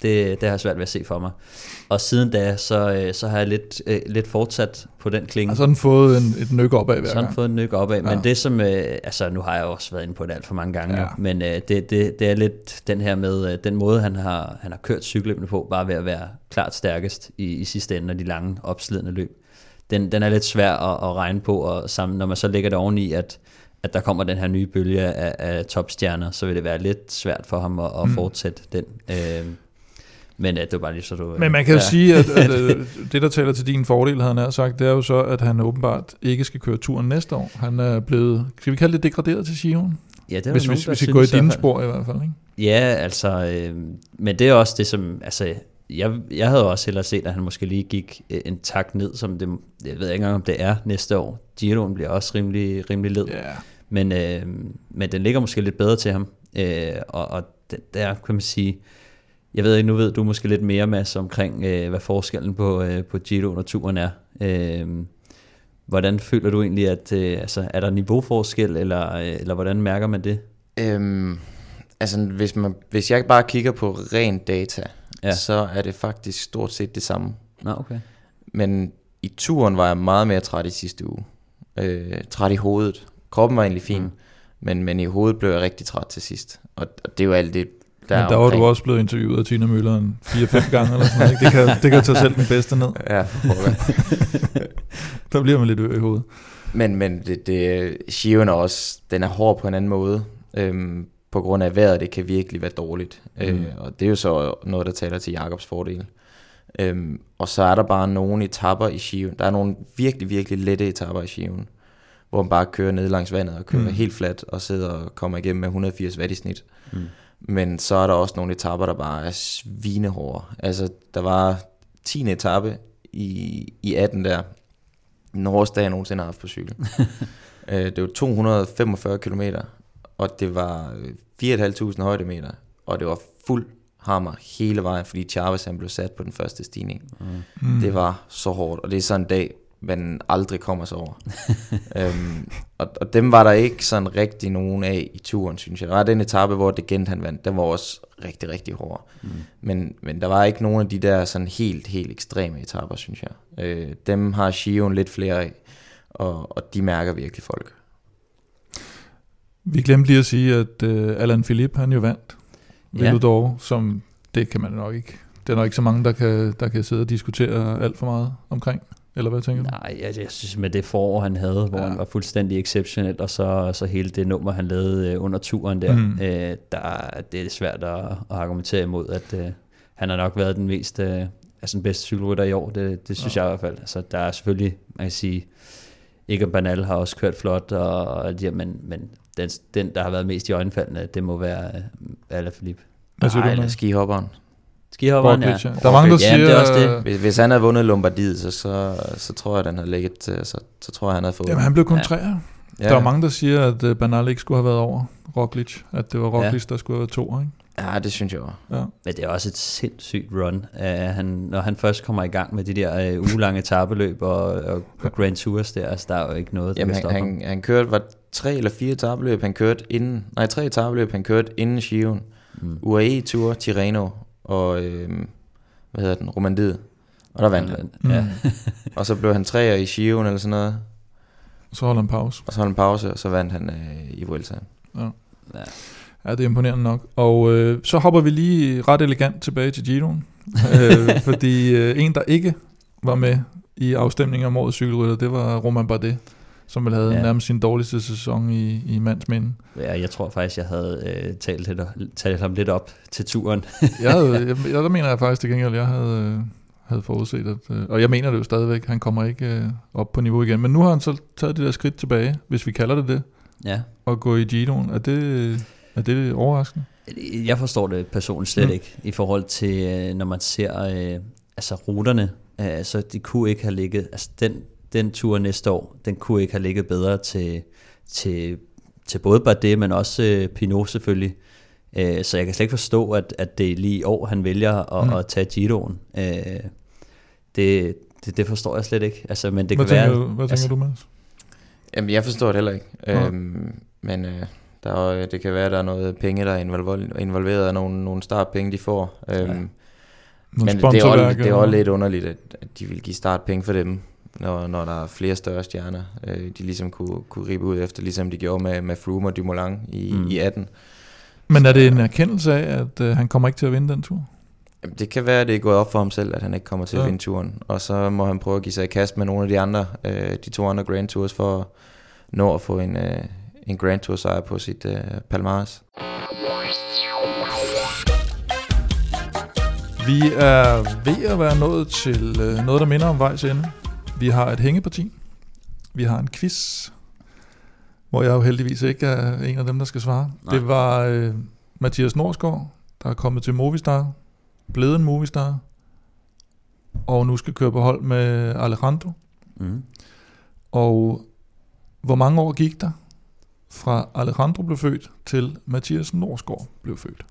Speaker 4: det, det har jeg svært ved at se for mig. Og siden da, så, øh, så har jeg lidt, øh, lidt fortsat på den klinge.
Speaker 2: Og så har den fået en, et nyk opad hver
Speaker 4: Så har fået en nyk opad. Ja. Men det som, øh, altså nu har jeg også været inde på det alt for mange gange,
Speaker 2: Ja.
Speaker 4: men det, det, det er lidt den her med, den måde han har, han har kørt cykelløbene på, bare ved at være klart stærkest i, i sidste ende af de lange opslidende løb. Den, den er lidt svær at, at regne på, og sammen, når man så lægger det oveni, at, at der kommer den her nye bølge af, af topstjerner, så vil det være lidt svært for ham at, at
Speaker 2: Mm.
Speaker 4: fortsætte den. Øh, men øh, det var bare lige så du...
Speaker 2: Men man kan jo ja. sige, at, at øh, det, der taler til din fordel, havde han sagt, det er jo så, at han åbenbart ikke skal køre turen næste år. Han er blevet, skal vi kalde det degraderet til Giroen?
Speaker 4: ja, det er
Speaker 2: Hvis,
Speaker 4: nogen,
Speaker 2: hvis, hvis vi går i dine spor i hvert fald, ikke?
Speaker 4: Ja, altså, øh, men det er også det, som, altså, jeg, jeg havde også hellere set, at han måske lige gik øh, en tak ned, som det, jeg ved ikke engang, om det er næste år. Giroen bliver også rimelig, rimelig led,
Speaker 2: Ja.
Speaker 4: men, øh, men den ligger måske lidt bedre til ham, øh, og, og der kan man sige, jeg ved ikke, nu ved du måske lidt mere, Mads, omkring, øh, hvad forskellen på, øh, på Giroen og turen er. Øh, hvordan føler du egentlig, at øh, altså, er der niveauforskel, eller, øh, eller hvordan mærker man det?
Speaker 3: Øhm, altså, hvis, man, hvis jeg bare kigger på ren data,
Speaker 4: Ja.
Speaker 3: så er det faktisk stort set det samme.
Speaker 4: Nå, okay.
Speaker 3: Men i turen var jeg meget mere træt i sidste uge. Øh, træt i hovedet. Kroppen var egentlig fin,
Speaker 4: mm.
Speaker 3: men, men i hovedet blev jeg rigtig træt til sidst. Og, og det er jo alt det
Speaker 2: Men der var du også blevet interviewet af Tina Møller en 4-5 gange eller sådan noget. Ikke? Det kan, det kan tage selv den bedste ned.
Speaker 3: Ja.
Speaker 2: Der bliver man lidt ø i hovedet.
Speaker 3: Men, men det, det, Shion er også, den er hård på en anden måde. Øhm, på grund af vejret, det kan virkelig være dårligt. Mm. Øh, og det er jo så noget, der taler til Jakobs fordel. Øhm, og så er der bare nogle etapper i Shion. Der er nogle virkelig, virkelig lette etapper i Shion, hvor man bare kører ned langs vandet og kører mm. helt fladt og sidder og kommer igennem med 180 watt i snit. Mm. Men så er der også nogle etapper, der bare er svinehårde. Altså, der var 10. etape i, i 18 der, den hårdeste dag, jeg nogensinde har haft på cykel. øh, det var 245 km, og det var 4.500 højdemeter, og det var fuld hammer hele vejen, fordi Chavez han blev sat på den første stigning. Mm. Det var så hårdt, og det er sådan en dag, man aldrig kommer sig over. øhm, og, og dem var der ikke sådan rigtig nogen af i turen, synes jeg. Der var den etape, hvor det gent han vandt, den var også rigtig, rigtig hård. Mm. Men, men der var ikke nogen af de der sådan helt, helt ekstreme etaper, synes jeg. Øh, dem har Shion lidt flere af, og, og de mærker virkelig folk.
Speaker 2: Vi glemte lige at sige, at uh, Alan Philippe, han jo vandt
Speaker 4: Ja.
Speaker 2: Veludor, som det kan man nok ikke. Det er nok ikke så mange, der kan, der kan sidde og diskutere alt for meget omkring. Eller hvad tænker du?
Speaker 4: Nej, jeg, jeg synes med det forår, han havde, hvor
Speaker 2: Ja.
Speaker 4: ja. han var fuldstændig exceptionel, og så, så hele det nummer, han lavede øh, under turen der,
Speaker 2: Mm.
Speaker 4: øh, der det er svært at, at argumentere imod, at øh, han har nok været den mest, øh, altså den bedste cykelrytter i år, det, det synes ja. jeg i hvert fald. Altså, der er selvfølgelig, man kan sige, ikke Banal har også kørt flot, og, og her, men, men den, den, der har været mest i øjenfaldene, det må være øh, Alaphilippe.
Speaker 2: Hvad siger
Speaker 3: Nej,
Speaker 2: du,
Speaker 3: eller skihopperen.
Speaker 4: Skihopperen, ja.
Speaker 2: Der er mange, der
Speaker 4: Ja,
Speaker 2: siger...
Speaker 4: det er også det.
Speaker 3: Hvis, hvis han havde vundet Lombardiet, så, så, så tror jeg, den havde ligget, til- så, så tror jeg, han havde fået
Speaker 2: Jamen, han blev kun
Speaker 4: Ja.
Speaker 2: træer. Ja. Der er mange, der siger, at uh, Bernal ikke skulle have været over Roglic. At det var Roglic, ja. der skulle have været to, ikke?
Speaker 3: Ja, det synes jeg også.
Speaker 2: Ja.
Speaker 4: Men det er også et sindssygt run. Uh, han, når han først kommer i gang med de der uh, ugelange tabeløb og, og, og Grand Tours der, altså der er jo ikke noget, der
Speaker 3: Jamen,
Speaker 4: kan
Speaker 3: han,
Speaker 4: stoppe ham.
Speaker 3: han, han kørte, var tre eller fire etabløb, han kørte inden, nej, tre etabløb, han kørte inden Shion,
Speaker 4: Mm.
Speaker 3: UAE Tour, Tirreno og, øhm, hvad hedder den, Romandiet. Og der vandt han.
Speaker 2: Mm.
Speaker 4: Ja.
Speaker 3: Og så blev han træer i Shion eller sådan noget,
Speaker 2: Så holder han pause.
Speaker 3: og så holdt han pause, og så vandt han øh, i Vuelta.
Speaker 2: Ja.
Speaker 4: Ja.
Speaker 2: Ja, det er imponerende nok. Og øh, så hopper vi lige ret elegant tilbage til Giroen. øh, fordi øh, en, der ikke var med i afstemningen om årets cykelrytter, det var Roman Bardet, som vel havde ja. Nærmest sin dårligste sæson i, i mands minde.
Speaker 4: Ja, jeg tror faktisk, jeg havde øh, talt, lidt, talt ham lidt op til turen.
Speaker 2: Jeg, havde, jeg, jeg, der mener jeg faktisk til gengæld, jeg havde, øh, havde forudset, at, øh, og jeg mener det jo stadigvæk, han kommer ikke øh, op på niveau igen. Men nu har han så taget det der skridt tilbage, hvis vi kalder det det,
Speaker 4: ja.
Speaker 2: og gå i Giroen. Er det, er det overraskende?
Speaker 4: Jeg forstår det personligt slet
Speaker 2: Mm.
Speaker 4: ikke, i forhold til, øh, når man ser øh, altså ruterne. Altså, de kunne ikke have ligget, altså den, den tur næste år, den kunne ikke have ligget bedre til, til, til både Bardet, men også øh, Pinot selvfølgelig. Øh, så jeg kan slet ikke forstå, at, at det er lige i år, han vælger at,
Speaker 2: Mm.
Speaker 4: at tage Giroen. Øh, det, det, det forstår jeg slet ikke. Altså, men det
Speaker 2: hvad
Speaker 4: kan
Speaker 2: tænker,
Speaker 4: være,
Speaker 2: du, hvad tænker
Speaker 4: altså-
Speaker 2: du, Mads?
Speaker 3: Jamen, jeg forstår det heller ikke.
Speaker 2: Nej.
Speaker 3: Øhm, men øh, der er, jo- det kan være, at der er noget penge, der er involver- involveret, og nogle, nogle startpenge, de får. Øhm,
Speaker 4: Ja.
Speaker 2: Nogle
Speaker 3: Men det er, også, det er også lidt underligt, at, at de vil give startpenge for dem, når, når der er flere større stjerner, øh, de ligesom kunne, kunne ribe ud efter, ligesom de gjorde med, med Froome og Dumoulin i, mm. I 18.
Speaker 2: Men er det en erkendelse af, at øh, han kommer ikke til at vinde den tur?
Speaker 3: Jamen, Det kan være, at det er gået op for ham selv, at han ikke kommer til
Speaker 2: Ja.
Speaker 3: at vinde turen, og så må han prøve at give sig i kast med nogle af de andre, øh, de to andre Grand Tours, for at nå at få en, øh, en Grand Tour sejr på sit øh, Palmares.
Speaker 2: Vi er ved at være nået til øh, noget, der minder om vejs ende. Vi har et hængeparti. Vi har en quiz, hvor jeg jo heldigvis ikke er en af dem, der skal svare.
Speaker 4: Nej.
Speaker 2: Det var øh, Mathias Norsgaard, der er kommet til Movistar, blevet en Movistar, og nu skal køre på hold med Alejandro.
Speaker 4: mm.
Speaker 2: Og hvor mange år gik der fra Alejandro blev født til Mathias Norsgaard blev født?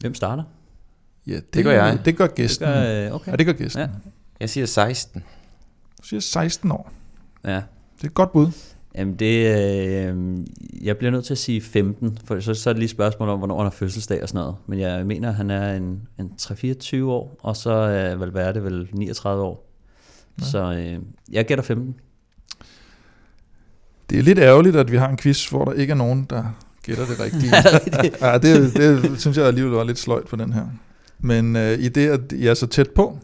Speaker 4: Hvem starter?
Speaker 2: Ja, det,
Speaker 3: Det gør jeg.
Speaker 2: Det gør gæsten.
Speaker 4: Det gør, øh, okay.
Speaker 2: ja, det gør gæsten.
Speaker 4: Ja.
Speaker 3: Jeg siger 16.
Speaker 2: Du siger 16 år.
Speaker 4: Ja.
Speaker 2: Det er et godt bud.
Speaker 4: Jamen det, øh, jeg bliver nødt til at sige 15, for så, så er det lige et spørgsmål om, hvornår han har fødselsdag og sådan noget. Men jeg mener, han er en, en 3-24 år, og så er Valverde vel 39 år.
Speaker 2: Ja.
Speaker 4: Så øh, jeg gætter 15.
Speaker 2: Det er lidt ærgerligt, at vi har en quiz, hvor der ikke er nogen, der gætter det rigtige. ja, det, det synes jeg alligevel var lidt sløjt på den her. Men øh, i det, at jeg er så tæt på,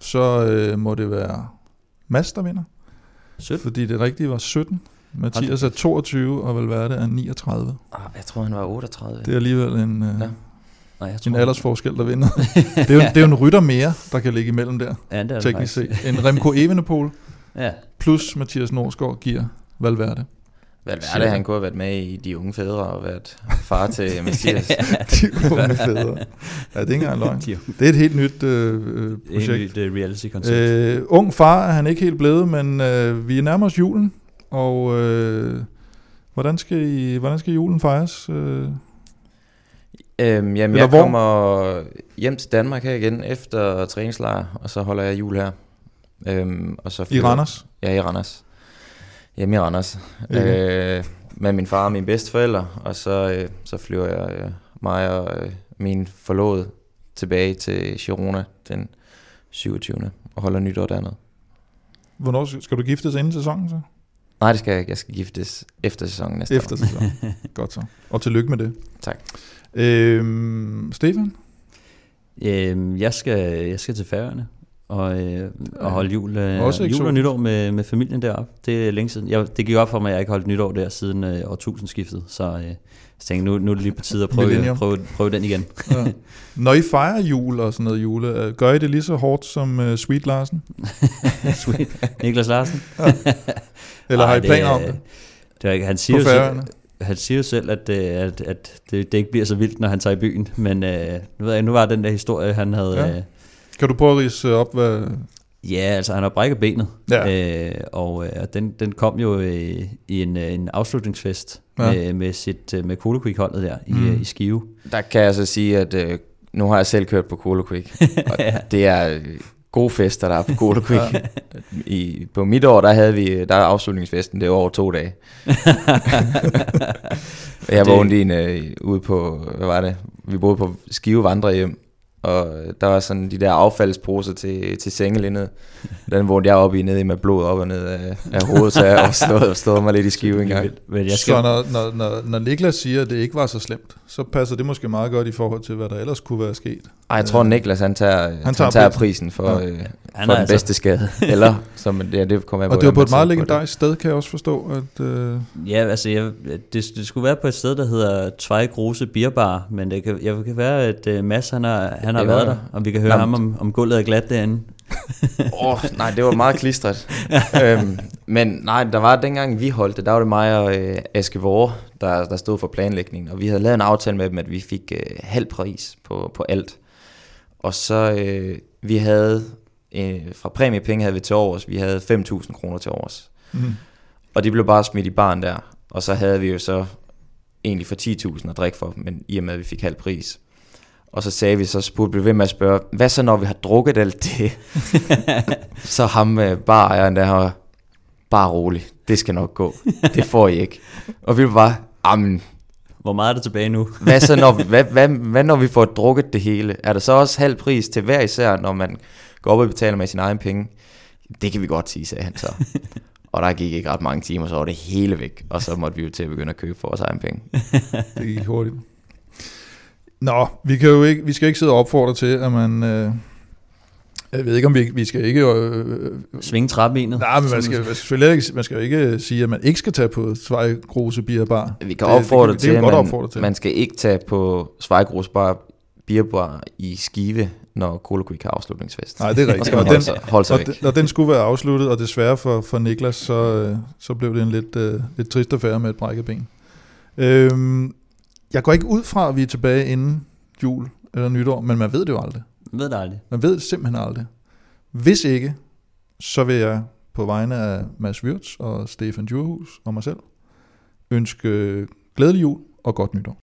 Speaker 2: så øh, må det være Mads, der vinder.
Speaker 4: 17.
Speaker 2: Fordi det rigtige var 17. Mathias er 22, og Valverde er 39.
Speaker 3: Ah, jeg tror, han var 38.
Speaker 2: Det er alligevel en, øh,
Speaker 3: Nå.
Speaker 4: Nej, jeg
Speaker 2: en aldersforskel, der vinder. det, er jo, det er jo en rytter mere, der kan ligge imellem der,
Speaker 4: ja, det er
Speaker 2: teknisk set. En Remco Evenepoel
Speaker 4: Ja,
Speaker 2: plus Mathias Norsgaard giver Valverde.
Speaker 3: Hvad er det, han kunne have været med i De Unge Fædre og været far til Mathias?
Speaker 2: De unge fædre. Ja, det er ikke engang løgn.
Speaker 4: De-
Speaker 2: Det er et helt nyt øh, øh,
Speaker 4: er
Speaker 2: projekt.
Speaker 4: et reality-koncept.
Speaker 2: Øh, ung far er han ikke helt blevet, men øh, vi nærmer os julen, og øh, hvordan, skal I, hvordan skal julen fejres? Øh,
Speaker 3: øhm, jamen,
Speaker 2: Eller
Speaker 3: jeg
Speaker 2: hvor?
Speaker 3: kommer hjem til Danmark her igen efter træningslejr, og så holder jeg jul her. Øhm, og så
Speaker 2: I Randers?
Speaker 3: Ja, i Randers. Hjemme i Randers.
Speaker 2: Ikke?
Speaker 3: Øh, med min far og mine bedsteforældre, og så, øh, så flyver jeg øh, mig og øh, min forlovede tilbage til Girona den 27. og holder nytår dernede.
Speaker 2: Hvornår skal- skal du giftes inden sæsonen så?
Speaker 3: Nej, det skal jeg ikke. Jeg skal giftes efter sæsonen næste
Speaker 2: Efter
Speaker 3: år.
Speaker 2: sæsonen. Godt så. Og tillykke med det.
Speaker 3: Tak.
Speaker 2: Øhm, Stefan?
Speaker 4: Øhm, jeg, skal, jeg skal til Færøerne og, øh, og holde jul, øh,
Speaker 2: Også
Speaker 4: jul og nytår med, med familien deroppe. Det er længe siden. Jeg, det gik op for mig, at jeg ikke holdt nytår der siden øh, årtusindskiftet. Så øh, jeg tænkte, nu, nu er det lige på tide at prøve,
Speaker 2: Millennium.
Speaker 4: prøve, prøve den igen.
Speaker 2: Ja. Når I fejrer jul og sådan noget jule, øh, gør I det lige så hårdt som uh, Sweet Larsen?
Speaker 4: Sweet. Niklas Larsen?
Speaker 2: Eller
Speaker 4: Ej,
Speaker 2: har I planer om det?
Speaker 4: det han, siger
Speaker 2: På Færøerne?
Speaker 4: han siger jo selv, at, øh, at, at det, det ikke bliver så vildt, når han tager i byen. Men øh, nu, ved jeg, nu var den der historie, han havde...
Speaker 2: Ja.
Speaker 4: Ja. Øh,
Speaker 2: Kan du prøve at rise op, hvad...
Speaker 4: Ja, altså han har brækket benet,
Speaker 2: Ja.
Speaker 4: øh, og øh, og den, den kom jo øh, i en, øh, en afslutningsfest
Speaker 2: Ja.
Speaker 4: ja. med, med, sit, øh, med Cola Quick holdet der i,
Speaker 2: Mm.
Speaker 4: mm. i Skive.
Speaker 3: Der kan jeg så sige, at øh, nu har jeg selv kørt på Cola Quick. og det er øh, gode fester, der er på Cola Quick. ja. I, på mit år, der havde vi, der er afslutningsfesten, det var over to dage. jeg
Speaker 4: Det-
Speaker 3: i en, øh, ude på, hvad var det? Vi boede på Skive Vandrehjem, og der var sådan de der affaldsposer til, til sengelindet. Den vågnede jeg op i nede i med blod op og ned af, af hovedet, så jeg stået, stået mig lidt i Skive en gang.
Speaker 4: Men jeg
Speaker 2: Så
Speaker 4: skal,
Speaker 2: når, når, når, når Niklas siger, at det ikke var så slemt, så passer det måske meget godt i forhold til, hvad der ellers kunne være sket.
Speaker 3: Ej, jeg tror Niklas, han tager, han
Speaker 2: tager
Speaker 3: tager, tager
Speaker 2: prisen.
Speaker 3: prisen for,
Speaker 2: Ja.
Speaker 3: øh,
Speaker 4: Han
Speaker 3: for den
Speaker 4: altså-
Speaker 3: bedste skade. Eller, som ja, det kommer jeg
Speaker 2: Og det var på et meget
Speaker 3: på
Speaker 2: legendarisk sted, kan jeg også forstå. At, øh,
Speaker 4: ja, altså jeg, det, det skulle være på et sted, der hedder Tvej Grose Bierbar, men det kan, jeg kan være, at uh, Mads han har, han har
Speaker 3: Det var-
Speaker 4: været der, og vi kan høre
Speaker 3: Nå,
Speaker 4: ham, om, om gulvet er glat derinde.
Speaker 3: Åh, oh, nej, det var meget klistret. øhm, men nej, der var dengang vi holdt det, der var det mig og øh, Aske Vore, der, der stod for planlægningen. Og vi havde lavet en aftale med dem, at vi fik øh, halv pris på, på alt. Og så øh, vi havde, øh, fra præmiepenge havde vi til overs, vi havde 5.000 kroner til overs.
Speaker 2: mm.
Speaker 3: Og de blev bare smidt i baren der. Og så havde vi jo så egentlig for 10.000 at drikke for, men i og med, at vi fik halv pris. Og så sagde vi, så spurgte vi ved med at spørge, hvad så når vi har drukket alt det? så ham øh, barejeren der har bare rolig, det skal nok gå. Det får I ikke. Og vi var bare, jamen,
Speaker 4: Hvor meget er der tilbage nu?
Speaker 3: hvad så når vi, hvad, hvad, hvad når vi får drukket det hele? Er der så også halv pris til hver især, når man går op og betaler med sin egen penge? Det kan vi godt sige, sagde han så. Og der gik ikke ret mange timer, så var det hele væk. Og så måtte vi jo til at begynde at købe for vores egen penge.
Speaker 2: Det gik hurtigt. Nå, vi, kan jo ikke, vi skal ikke sidde og opfordre til, at man... Øh, jeg ved ikke, om vi, vi skal ikke... Øh,
Speaker 4: Svinge træbenet?
Speaker 2: nej, men man skal, man skal ikke, man skal jo ikke sige, at man ikke skal tage på Svej Grose Beer Bar.
Speaker 3: Vi kan
Speaker 2: Det-
Speaker 3: opfordre
Speaker 2: det,
Speaker 3: til,
Speaker 2: det, det, kan vi godt
Speaker 3: man,
Speaker 2: til.
Speaker 3: man skal ikke tage på Svejgros Bar Bierbar i Skive, når Cola Quick har afslutningsfest.
Speaker 2: Nej, det er rigtigt. Og den,
Speaker 3: holde sig, holde sig
Speaker 2: og,
Speaker 3: væk.
Speaker 2: den, og den skulle være afsluttet, og desværre for, for Niklas, så, øh, så blev det en lidt, øh, lidt trist affære med et brækket ben. Øhm, jeg går ikke ud fra, at vi er tilbage inden jul eller nytår, men man ved det jo aldrig.
Speaker 4: Man ved det aldrig.
Speaker 2: Man ved det simpelthen aldrig. Hvis ikke, så vil jeg på vegne af Mads Wirtz og Stefan Djurhus og mig selv ønske glædelig jul og godt nytår.